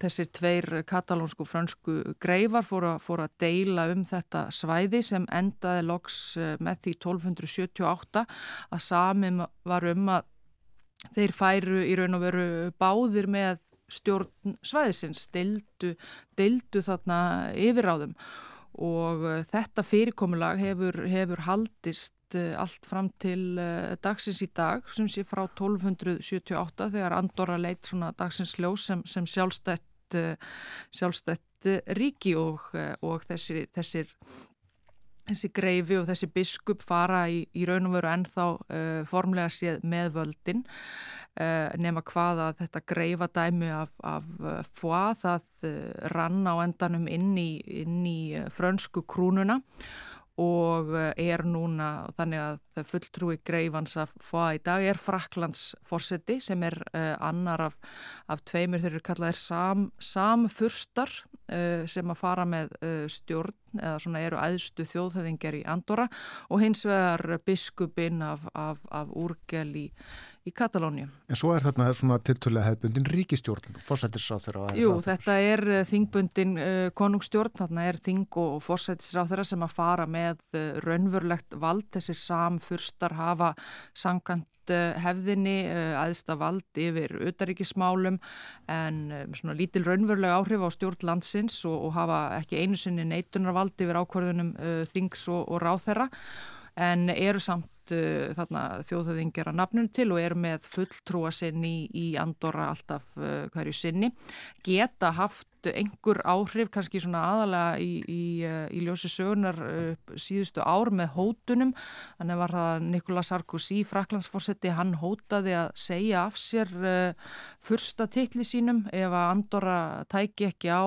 þessir tveir katalónsku fransku greifar fór að, fór að deila um þetta svæði sem endaði loks með því 1278 að samim var um að þeir færu í raun og veru báðir með stjórn svæðisins, deildu, deildu þarna yfiráðum og þetta fyrirkomulag hefur, hefur haldist allt fram til dagsins í dag sem sé frá 1278 þegar Andorra leitt svona dagsins ljós sem, sem sjálfstætt, sjálfstætt ríki og, og þessir, þessir þessi greifi og þessi biskup fara í, í raun og veru ennþá uh, formlega séð með völdin uh, nema hvað að þetta greifa dæmi af, af uh, foa það rann á endanum inn í, inn í frönsku krúnuna. og er núna þannig að það fulltrúi greifans að foa í dag er Fraklands fórseti sem er annar af, af tveimur þeir eru kallaðir sam, samfurstar sem að fara með stjórn eða svona eru æðstu þjóðhæðingar í Andorra og hins vegar biskupinn af, af, af Úrgel í, í Katalóni. En svo er þarna svona tiltölulega hefðbundin ríkistjórn, fórsættisráð þeirra? Jú, þetta er þingbundin uh, konungstjórn, þarna er þing og fórsættisráð þeirra sem að fara með uh, raunverulegt vald, þessir samfurstar hafa sangant hefðinni aðsta vald yfir utaríkismálum en svona lítil raunverulega áhrif á stjórn landsins og, og hafa ekki einu sinni neitunarvald yfir ákvarðunum uh, þings og, og ráþherra en eru samt þarna þjóðhauðingir að nafnum til og eru með fulltrúa sinni í, í Andorra alltaf uh, hverju sinni. Geta haft einhver áhrif, kannski svona aðalega í, í, uh, í ljósi sögunar uh, síðustu ár með hótunum. Þannig var það Nicolas Sarkozy, fraklandsforsetti, hann hótaði að segja af sér uh, fyrsta titli sínum ef að Andorra tæki ekki á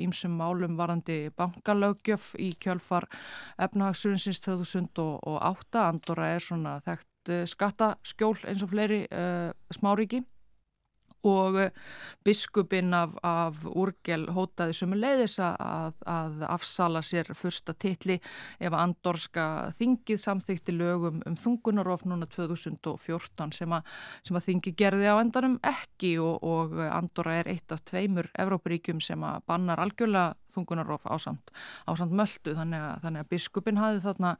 ímsum málum varandi bankalögjöf í kjölfar efnahagsurins 2008. Andorra er svona þekkt skattaskjól eins og fleiri uh, smáríki og eh, biskupinn af, af Úrgel hótaði sem leiðis að, að afsala sér fyrsta titli ef andorska þingið samþykti lögum um þungunarof núna 2014 sem að, sem að þingi gerði á endanum ekki og, og Andorra er eitt af tveimur Evrópuríkjum sem að bannar algjörlega þungunarof ásand, ásand möldu þannig að, þannig að biskupin hafi þarna,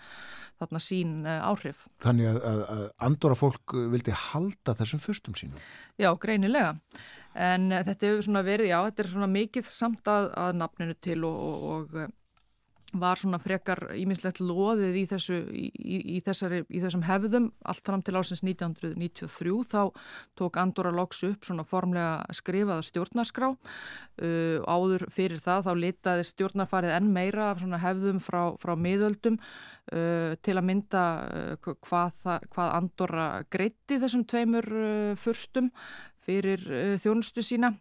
þarna sín uh, áhrif. Þannig að, að, að andora fólk vildi halda þessum fyrstum sínum? Já, greinilega. En uh, þetta hefur svona verið, já, þetta er svona mikið samt að nafninu til og, og, og var svona frekar ímislegt loðið í, þessu, í, í, þessari, í þessum hefðum. Allt fram til ásins 1993 þá tók Andorra Loks upp svona formlega skrifaða stjórnarskrá. Uh, áður fyrir það þá litaði stjórnarfarið enn meira af svona hefðum frá, frá miðöldum uh, til að mynda uh, hvað, hvað Andorra greitti þessum tveimur uh, fyrstum fyrir uh, þjónustu sína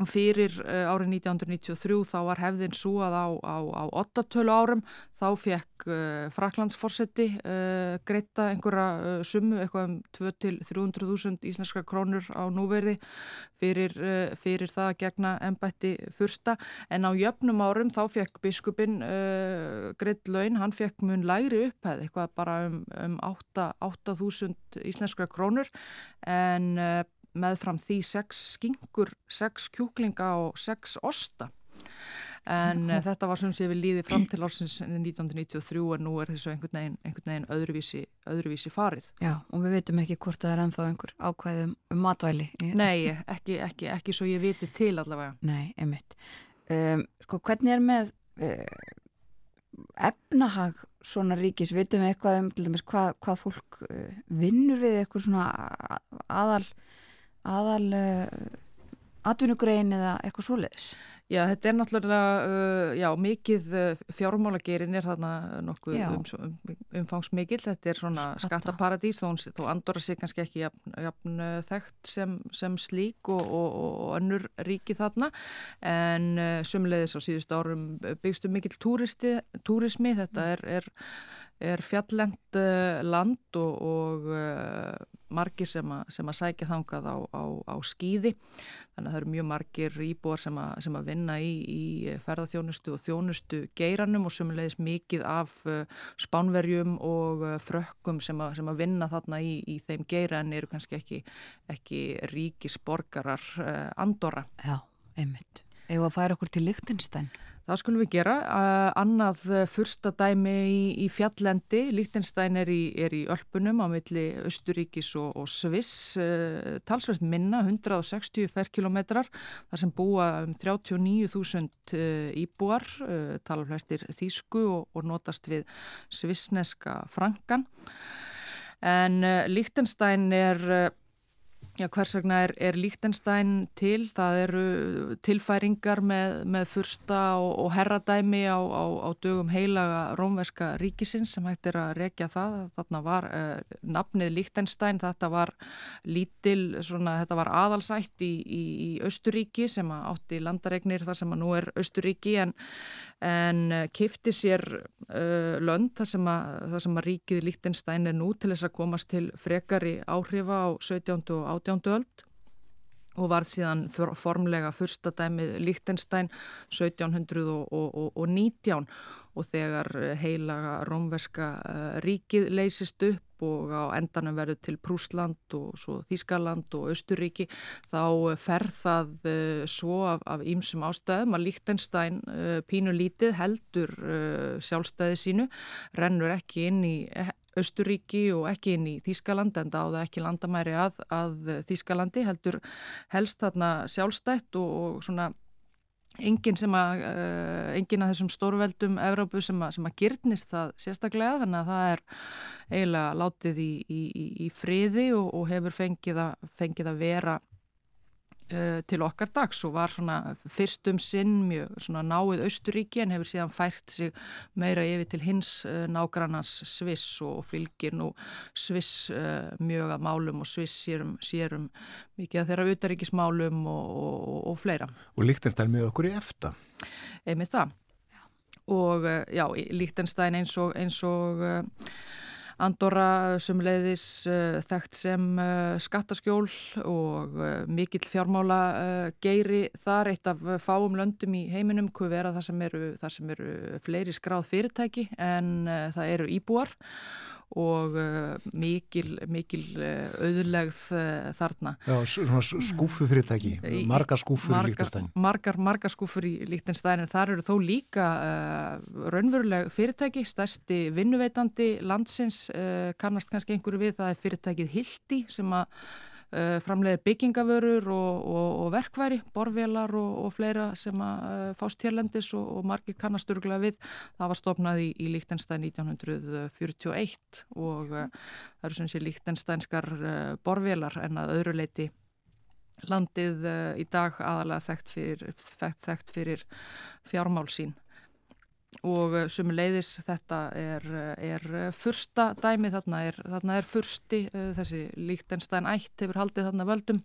Fyrir uh, árið 1993 þá var hefðin svo að á, á, á 8 árum þá fekk uh, Fraklandsforsetti uh, greita einhverja sumu, eitthvað um 2-300.000 íslenska krónur á núverði fyrir, fyrir það gegna ennbætti fyrsta. En á jöfnum árum þá fekk biskupin greitt laun, hann fekk mun lægri upphæð, eitthvað bara um, um 8.000 íslenska krónur. En meðfram því sex skingur, sex kjúklinga og sex osta. En uh, þetta var sem sé við líði fram til ársins 1993 og nú er þessu einhvern veginn, einhvern veginn öðruvísi, öðruvísi farið. Já, og við veitum ekki hvort það er ennþá einhver ákvæðum um matvæli. Nei, ekki, ekki, ekki svo ég viti til allavega. Nei, einmitt. Um, sko, hvernig er með uh, efnahag svona ríkis? Vitum við eitthvað um dæmis, hvað, hvað fólk uh, vinnur við eitthvað svona aðal aðal uh, atvinnugrein eða eitthvað svoleiðis? Já, þetta er náttúrulega, uh, já, mikið uh, fjármálagerin er þarna nokkuð um, um, umfangsmikil, þetta er svona Skatta. skattaparadís, þó, þó andora sig kannski ekki jafn, jafn þekkt sem, sem slík og, og, og önnur ríki þarna, en sumleiðis á síðust árum byggstu mikil túristi, túrismi, þetta er, er er fjallend uh, land og, og uh, margir sem, a, sem að sækja þangað á, á, á skýði þannig að það eru mjög margir íbúar sem, a, sem að vinna í, í ferðarþjónustu og þjónustu geiranum og sumulegis mikið af uh, spánverjum og frökkum sem, a, sem að vinna þarna í, í þeim geira en eru kannski ekki, ekki ríkisborgarar andora. Já, einmitt. Eða að færa okkur til Lichtenstein? Það skulum við gera. Uh, annað fyrsta dæmi í, í fjallendi, Líktenstein er er í Ölpunum á milli Östuríkis og, og Sviss, uh, talsveit minna, 160 ferkilometrar, þar sem búa um 39.000 uh, íbúar, talaflæstir þýsku og, og notast við svissneska frangan. En Líktenstein er Já, hvers vegna er, er Líktenstein til? Það eru tilfæringar með, með fyrsta og, og herradæmi á, á, á dögum heilaga rómverska ríkisins sem hægt er að rekja það. Þarna var uh, nafnið Líktenstein, þetta var lítil, svona, þetta var aðalsætt í, í, í Östuríki sem átti landaregnir þar sem að nú er Östuríki en, en uh, kifti sér uh, lönd þar sem, að, þar sem að ríkið Líktenstein er nú til þess að komast til frekari áhrifa á 17. og 18. öld og var síðan formlega fyrsta dæmið Líktenstein 1719 og þegar heilaga rómverska eh, ríkið leysist upp og á endanum verður til Prúsland og svo Þískaland og Östuríki þá fer það svo af ímsum ástæðum að Líktenstein pínu lítið heldur sjálfstæði sínu, rennur ekki inn í Östuríki og ekki inn í Þískaland en það áða ekki landamæri að, að Þískalandi heldur helst þarna sjálfstætt og, og svona engin sem að uh, engin að þessum stórveldum Evrópu sem að, sem að gyrnist það sérstaklega þannig að það er eiginlega látið í, í, í friði og, og hefur fengið að, fengið að vera til okkar dags og var svona fyrstum sinn mjög svona náið Austuríki en hefur síðan fært sig meira yfir til hins uh, nágrannans Sviss og fylgir nú Sviss uh, mjög að málum og Sviss sérum, sérum mikið að þeirra utaríkismálum og, og, og fleira. Og Líktenstein með okkur í efta. Einmitt það. Og já, Líktenstein eins og, eins og Andorra sem leiðis uh, þekkt sem uh, skattaskjól og mikill fjármála geiri þar eitt af fáum löndum í heiminum hvað vera það sem eru, það sem eru fleiri skráð fyrirtæki en það eru íbúar og uh, mikil, mikil uh, auðlegð uh, þarna. Já, skúfu fyrirtæki, margar skúfur í Líktenstæn. Margar, margar skúfur í Líktenstæn en þar eru þó líka raunveruleg fyrirtæki, stærsti vinnuveitandi landsins, kannast kannski einhverju við, það er fyrirtækið Hildi sem að uh, framleiðir byggingavörur og, og, og verkværi, borvelar og, og fleira sem að uh, fást hérlendis og margir kannasturgla við. Það var stopnað í, í Líktenstein 1941 og uh, það eru sem sé líktenstænskar borvelar en að öðru leiti landið í dag aðalega þekkt fyrir, þekkt fyrir fjármál sín og eh, sem leiðis þetta er, eh, er eh, fyrsta dæmi þarna er, þarna er fyrsti þessi Líktenstein ætt hefur haldið þarna völdum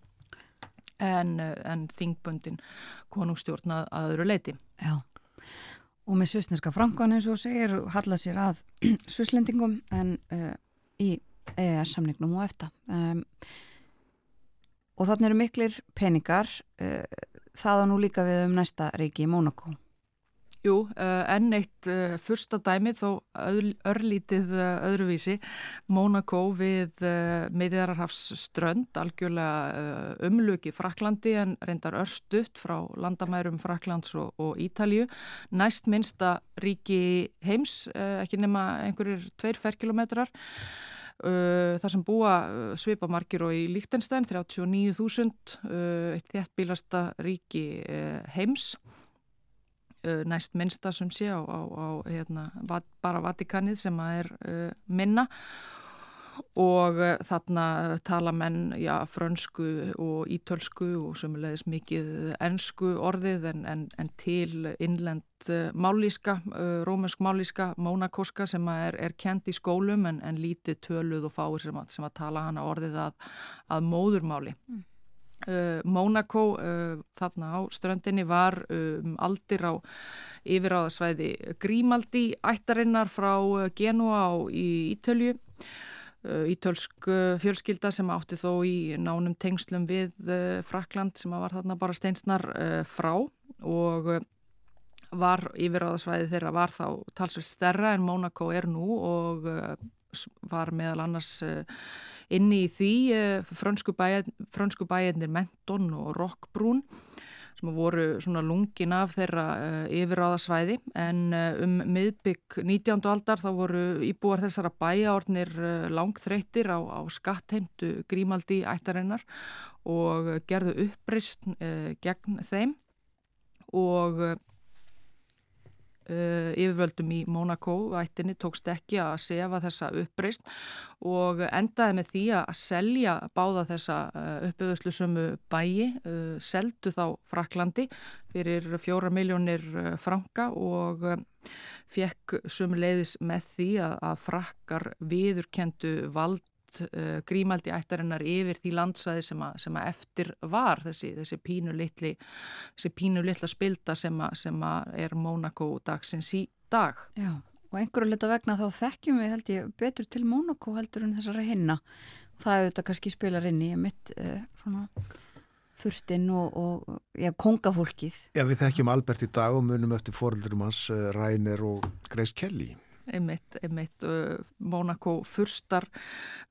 en, en þingböndin konungstjórna að öðru leiti Já, og með svisneska frangan eins og segir halla sér að [clears throat] svislendingum en uh, í EES samningnum og eftir um, og þarna eru miklir peningar uh, það að nú líka við um næsta reiki í Mónakó Jú, uh, enn eitt uh, fyrsta dæmið þó örlítið uh, öðruvísi Mónakó við meðjararhafs strönd, algjörlega umlöki Fraklandi en reyndar örstutt frá landamærum Fraklands og, og Ítalju. Næst minsta ríki heims, ekki nema einhverjir tveir ferkilometrar. þar sem búa svipamarkir og í Líktenstein 39.000 eitt þéttbílasta ríki heims næst minnsta sem sé á, á, á hérna, bara Vatikanið sem að er uh, minna og uh, þarna tala menn já, frönsku og ítölsku og sömulegis mikið ennsku orðið en, en, en til innlend málíska, rómönsk málíska mónakoska sem er, er kent í skólum en, en lítið töluð og fáir sem að, sem að tala hana orðið að, að móðurmáli. Mm. Uh, Mónakó uh, þarna á ströndinni var um, aldir á yfiráðasvæði Grímaldi ættarinnar frá Genua á Ítölju. Ítölsk fjölskylda sem átti þó í nánum tengslum við Frakland sem var þarna bara steinsnar frá og var yfiráðasvæði þeirra var þá talsveit stærra en Mónakó er nú og var meðal annars inni í því eh, frönsku, bæjar, frönsku bæjarnir Menton og Rockbrún sem voru svona lungin af þeirra uh, yfiráðasvæði en um miðbygg 19. aldar þá voru íbúar þessara bæjaornir langþreytir á, á skattheimtu grímaldi ættarinnar og gerðu upprist gegn þeim og Uh, yfirvöldum í Monaco ættinni tókst ekki að sefa þessa uppreist og endaði með því að selja báða þessa uh, uppöðuslu sömu bæi, uh, seldu þá Fraklandi fyrir fjóra miljónir franka og fekk sömu leiðis með því að, að frakkar viðurkendu vald uh, grímaldi ættarinnar yfir því landsvæði sem að, sem að eftir var þessi, þessi pínu litli þessi pínu litla spilda sem að, sem að er Mónakó dagsins í dag. Já, og einhverju leta vegna þá þekkjum við held ég betur til Mónakó heldur en þessara hinna. Það er þetta kannski spilar inn í mitt uh, svona fyrstinn og, og ja, kongafólkið. Já, við þekkjum Albert í dag og munum eftir foreldurum hans uh, Rainer og Grace Kelly einmitt, einmitt uh, Monaco fyrstar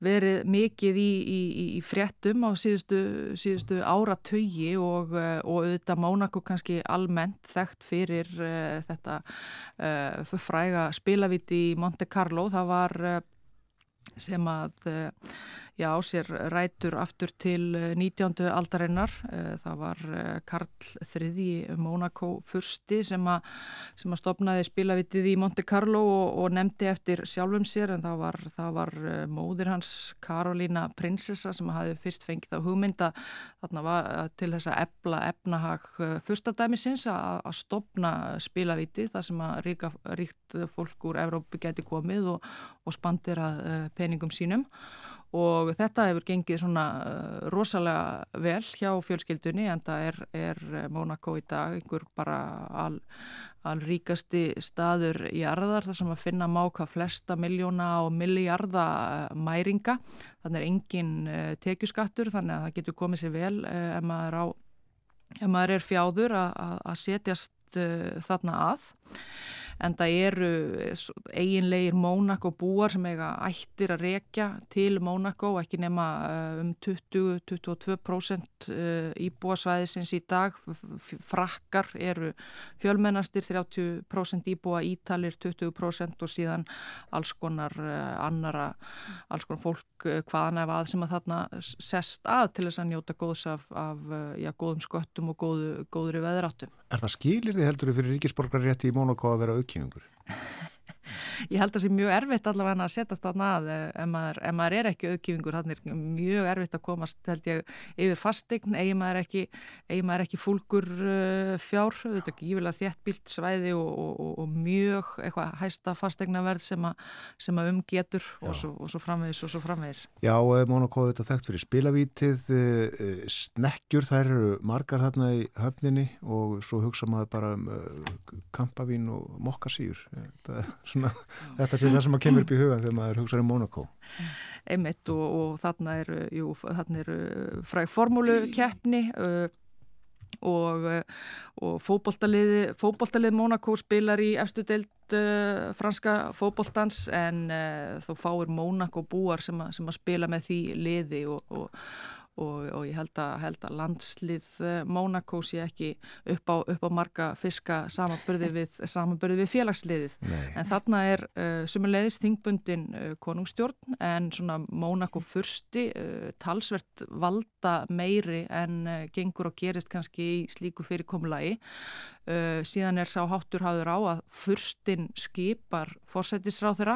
verið mikið í, í, í fréttum á síðustu, síðustu áratögi og, uh, og auðvitað Monaco kannski almennt þekkt fyrir uh, þetta uh, fræga spilaviti í Monte Carlo. Það var uh, sem að já, sér rætur aftur til 19. Eh, aldarinnar. Eh, það var eh, Karl III Monaco fyrsti sem að, sem að stopnaði spilavitið í Monte Carlo og, og nefndi eftir sjálfum sér en það var, það var móðir hans Karolína prinsessa sem hafi fyrst fengið á hugmynda til þess að ebla efnahag fyrstadæmisins að, að stopna spilavitið þar sem að ríka, ríkt fólk úr Evrópu geti komið og, og spandir að peningum sínum og þetta hefur gengið svona uh, rosalega vel hjá fjölskyldunni en það er, er Monaco í dag einhver bara al, al ríkasti staður í arðar þar sem að finna má hvað flesta miljóna og miljarda uh, mæringa. Þannig er engin tekjuskattur þannig að það getur komið sér vel ef maður, á, ef maður er fjáður að setjast þarna að en það eru eiginlegir Mónakó búar sem eiga ættir að rekja til Mónakó, ekki nema eh, um 20-22% eh, íbúasvæðisins í dag, frakkar eru fjölmennastir, 30% íbúa ítalir, 20% og síðan alls konar eh, annara, alls konar fólk hvaðan ef að sem að þarna sest að til þess að njóta góðs af, af já, góðum sköttum og góðu, góðri veðráttum. Er það skilir þið heldur fyrir ríkisborgarrétti í Mónakó að vera auðkynningur? Ég held að það sé mjög erfitt allavega að setjast að eh, ef maður, ef maður er ekki auðkífingur þannig er mjög erfitt að komast held ég yfir fastegn, eigi maður ekki ekki fúlgur uh, fjár þetta er ekki ívilega þéttbílt svæði og, og, og mjög eitthvað hæsta fastegnaverð sem, sem að umgetur og svo, og svo framvegis og svo framvegis. Já, eh, Mónakó þetta þekkt fyrir spilavítið uh, snekkjur, þær eru margar þarna í höfninni og svo hugsa maður bara um kampavín og mokkasýr þetta er svona þetta sé það sem að kemur upp í huga þegar maður hugsaður um Monaco Einmitt og, og þarna eru, jú, þarna eru fræg formúlukeppni uh, og, og fókbóltalið fókbóltalið Monaco spilar í efstu deilt uh, franska fókbóltans en uh, þó fáir Monaco búar sem, a, sem að spila með því liði og, og og, og ég held að, held að landslið eh, Mónakó sé ekki upp á, upp á marga fiska samanbörði við, við félagsliðið Nei. en þarna er uh, sumulegis þingbundin uh, konungstjórn en svona Mónakó fyrsti uh, talsvert valda meiri en gengur og gerist kannski í slíku fyrirkomulagi Uh, síðan er sá háttur hafður á að fyrstinn skipar fórsættisráð þeirra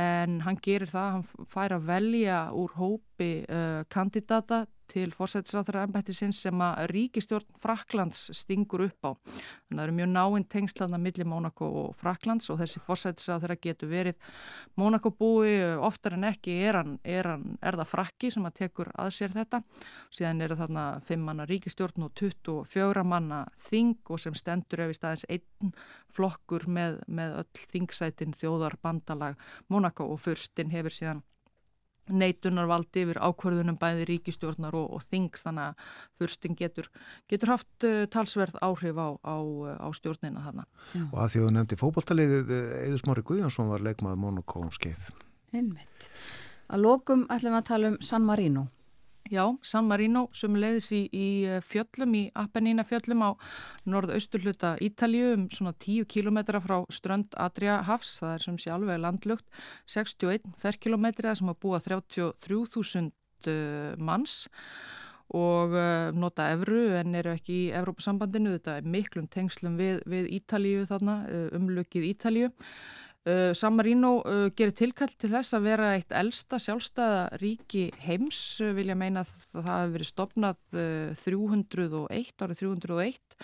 en hann gerir það, hann fær að velja úr hópi uh, kandidata til fórsættisráþara ennbættisins sem að ríkistjórn Fraklands stingur upp á. Þannig að það eru mjög náinn tengslaðna millir Mónakó og Fraklands og þessi fórsættisráþara getur verið Mónakó búi, oftar en ekki er, hann, er, hann, er það frakki sem að tekur að sér þetta. Síðan eru þarna 5 manna ríkistjórn og 24 manna þing og sem stendur ef í staðins einn flokkur með, með öll þingsætin þjóðar bandalag Mónakó og fyrstinn hefur síðan neitunarvaldi yfir ákvörðunum bæði ríkistjórnar og, og þings þannig að fyrstin getur, getur haft uh, talsverð áhrif á, á, á stjórnina þarna. Já. Og að því að þú nefndi fókbaltaliðið Eður Smári Guðjónsson var leikmaður Monaco skeið. Einmitt. Að lokum ætlum við að tala um San Marino. Já, San Marino sem leiðis í, í eh, fjöllum, í Appenina fjöllum á norðausturluta Ítalju um svona 10 kilometra frá strönd Adria Hafs, það er sem sé alveg landlugt, 61 ferkilometrið sem að búa 33.000 eh, manns og uh, nota evru en eru ekki í Evrópusambandinu, þetta er miklum tengslum við, við Ítalju þarna, umlökið Ítalju. Uh, San Marino uh, gerir tilkall til þess að vera eitt elsta sjálfstæða ríki heims, uh, vilja meina að það hafi verið stopnað 301, árið 301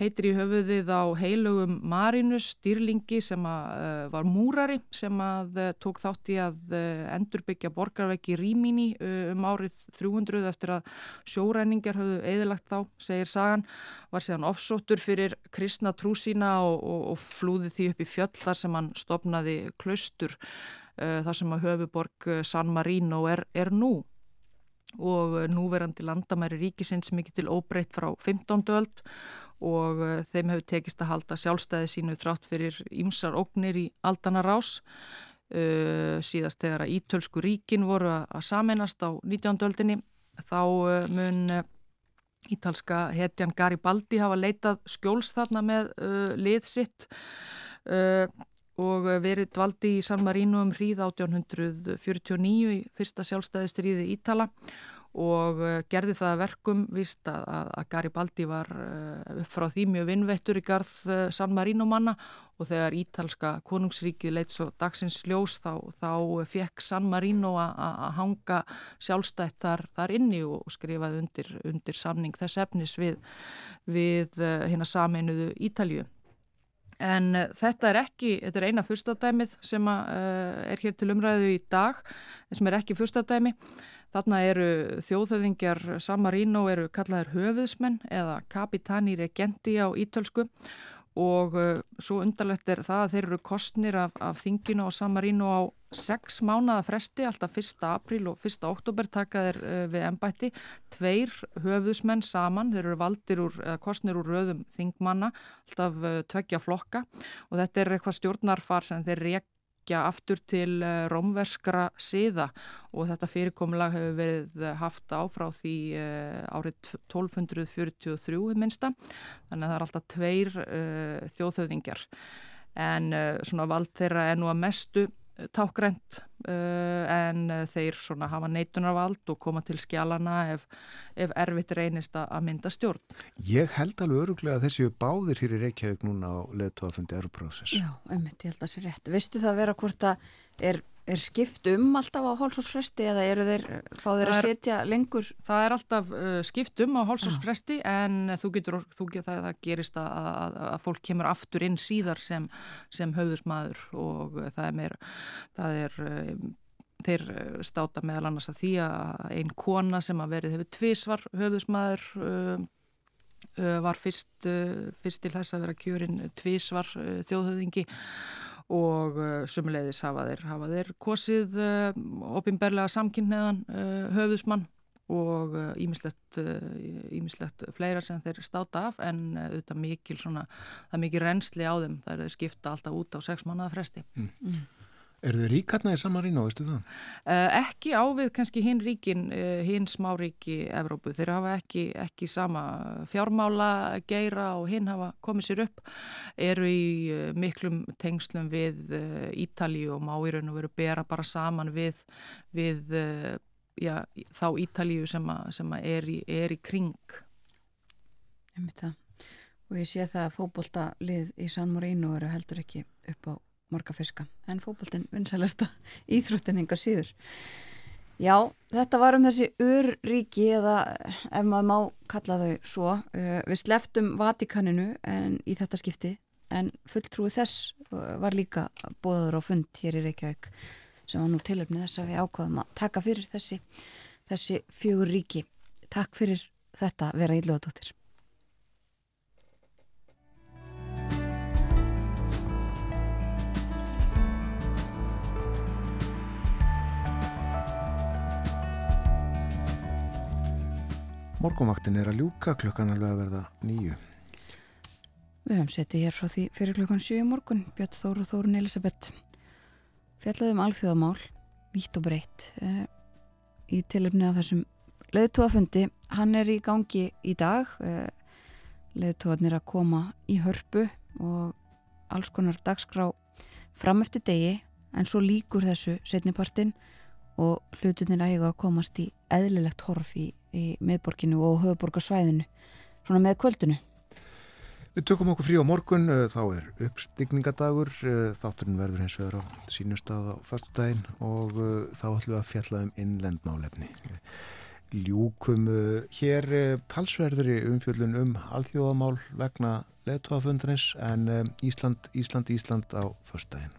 heitir í höfuðið á heilugum Marinus dýrlingi sem að, uh, var múrari sem að uh, tók þátt í að uh, endurbyggja borgarveggi Rímini um árið 300 eftir að sjóræningar höfðu eðilagt þá, segir sagan, var síðan offsóttur fyrir kristna trúsína og, og, og flúði því upp í fjöll þar sem hann stopnaði klaustur þar sem að höfuborg San Marino er, er nú og núverandi landamæri ríkisins mikið til óbreytt frá 15. öld og eh, þeim hefur tekist að halda sjálfstæði sínu þrátt fyrir ýmsar ógnir í aldana rás uh, síðast þegar að ítölsku ríkin voru að sameinast á 19. öldinni þá uh, mun uh, ítalska hetjan Garibaldi hafa leitað skjóls þarna með lið sitt og verið dvaldi í San Marino um hríð 1849 í fyrsta sjálfstæðistriði Ítala og gerði það verkum vist að, að Garibaldi var upp frá því mjög vinnvettur í garð San Marino manna og þegar Ítalska konungsríkið leitt svo dagsins ljós þá, þá fekk San Marino að hanga sjálfstætt þar, þar inni og skrifaði undir, undir samning þess efnis við, við hérna sameinuðu Ítalju. En uh, þetta er ekki, þetta er eina fyrstadæmið sem uh, er hér til umræðu í dag, sem er ekki fyrstadæmi. Þarna eru þjóðhauðingjar San Marino eru kallaðir höfuðsmenn eða kapitani regenti á ítölsku og uh, svo undarlegt er það að þeir eru kostnir af, af þinginu á San Marino á sex mánada fresti, alltaf 1. apríl og 1. oktober taka þeir uh, við ennbætti, tveir höfuðsmenn saman, þeir eru valdir úr, uh, kostnir úr röðum þingmanna, alltaf uh, tveggja flokka og þetta er eitthvað stjórnarfar sem þeir rekja aftur til uh, rómverskra siða. Og þetta fyrirkomlag hefur verið haft á frá því uh, árið 1243 í minsta, þannig að það er alltaf tveir uh, þjóðhauðingjar en svona vald þeirra er nú að mestu tákgrænt uh, en þeir svona hafa neitunarvald og koma til skjálana ef, ef erfitt reynist að mynda stjórn. Ég held alveg öruglega að þessi báðir hér í Reykjavík núna á leðtóafundi eruprósess. Já, einmitt, ég held að það sé rétt. Vistu það vera hvort að er Er skipt um alltaf á hálsósfresti eða eru þeir, fá þeir að setja lengur? Það er alltaf uh, skipt um á hálsósfresti en þú getur, þú getur það, það gerist að, að, að fólk kemur aftur inn síðar sem, sem höfðusmaður og það er meira, það er, um, þeir státa meðal annars að því að einn kona sem að verið hefur tvísvar höfðusmaður um, uh, var fyrst, uh, fyrst til þess að vera kjörinn tvísvar uh, þjóðhöfðingi og uh, sumulegðis hafa þeir, hafa þeir kosið uh, opimberlega samkynneðan uh, höfðusmann og ímislegt uh, fleira sem þeir státa af en uh, auðvitað mikil svona, það er mikil reynsli á þeim, það er skipta alltaf út á sex mannaða fresti. Mm. Er þau ríkarna í Samarino, veistu það? Uh, ekki ávið kannski hinn ríkin, uh, hinn smáríki Evrópu. Þeir hafa ekki, ekki sama fjármála geira og hinn hafa komið sér upp. Eru í uh, miklum tengslum við Ítali og má í raun og veru bera bara saman við, við já, þá Ítalíu sem, a, sem a er, í, er í kring. Ég myndi það. Og ég sé það að fókbólta lið í San Marino eru heldur ekki upp á marga fiska en fókbóltinn vinsælasta [laughs] íþróttinninga síður. Já, þetta var um þessi urríki eða ef maður má kalla þau svo. Uh, við sleftum Vatikaninu en í þetta skipti en fulltrúi þess var líka bóður á fund hér í Reykjavík sem var nú tilöfnið þess að við ákvaðum að taka fyrir þessi, þessi fjögur ríki. Takk fyrir þetta vera ílluðadóttir. Morgumvaktin er að ljúka klukkan alveg að verða nýju. Við höfum settið hér frá því fyrir klukkan 7 morgun, Björn Þóru Þórun Elisabeth. Fjallaðum alþjóðamál, vítt og breytt, eh, í tilöfni af þessum leðtóafundi. Hann er í gangi í dag, eh, leðtóarnir að koma í hörpu og alls konar dagskrá fram eftir degi, en svo líkur þessu setnipartin og hlutinir eiga að komast í eðlilegt horf í í miðborginu og höfuborgarsvæðinu svona með kvöldinu. Við tökum okkur frí á morgun þá er uppstigningadagur þátturinn verður hins vegar á sínustad á fastudaginn og þá ætlum við að fjalla um innlendmálefni ljúkum hér talsverðri umfjöldun um alþjóðamál vegna leðtóafundurins en Ísland, Ísland, Ísland á fastudaginn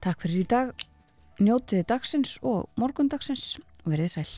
Takk fyrir í dag njótiði dagsins og morgundagsins og verið sæl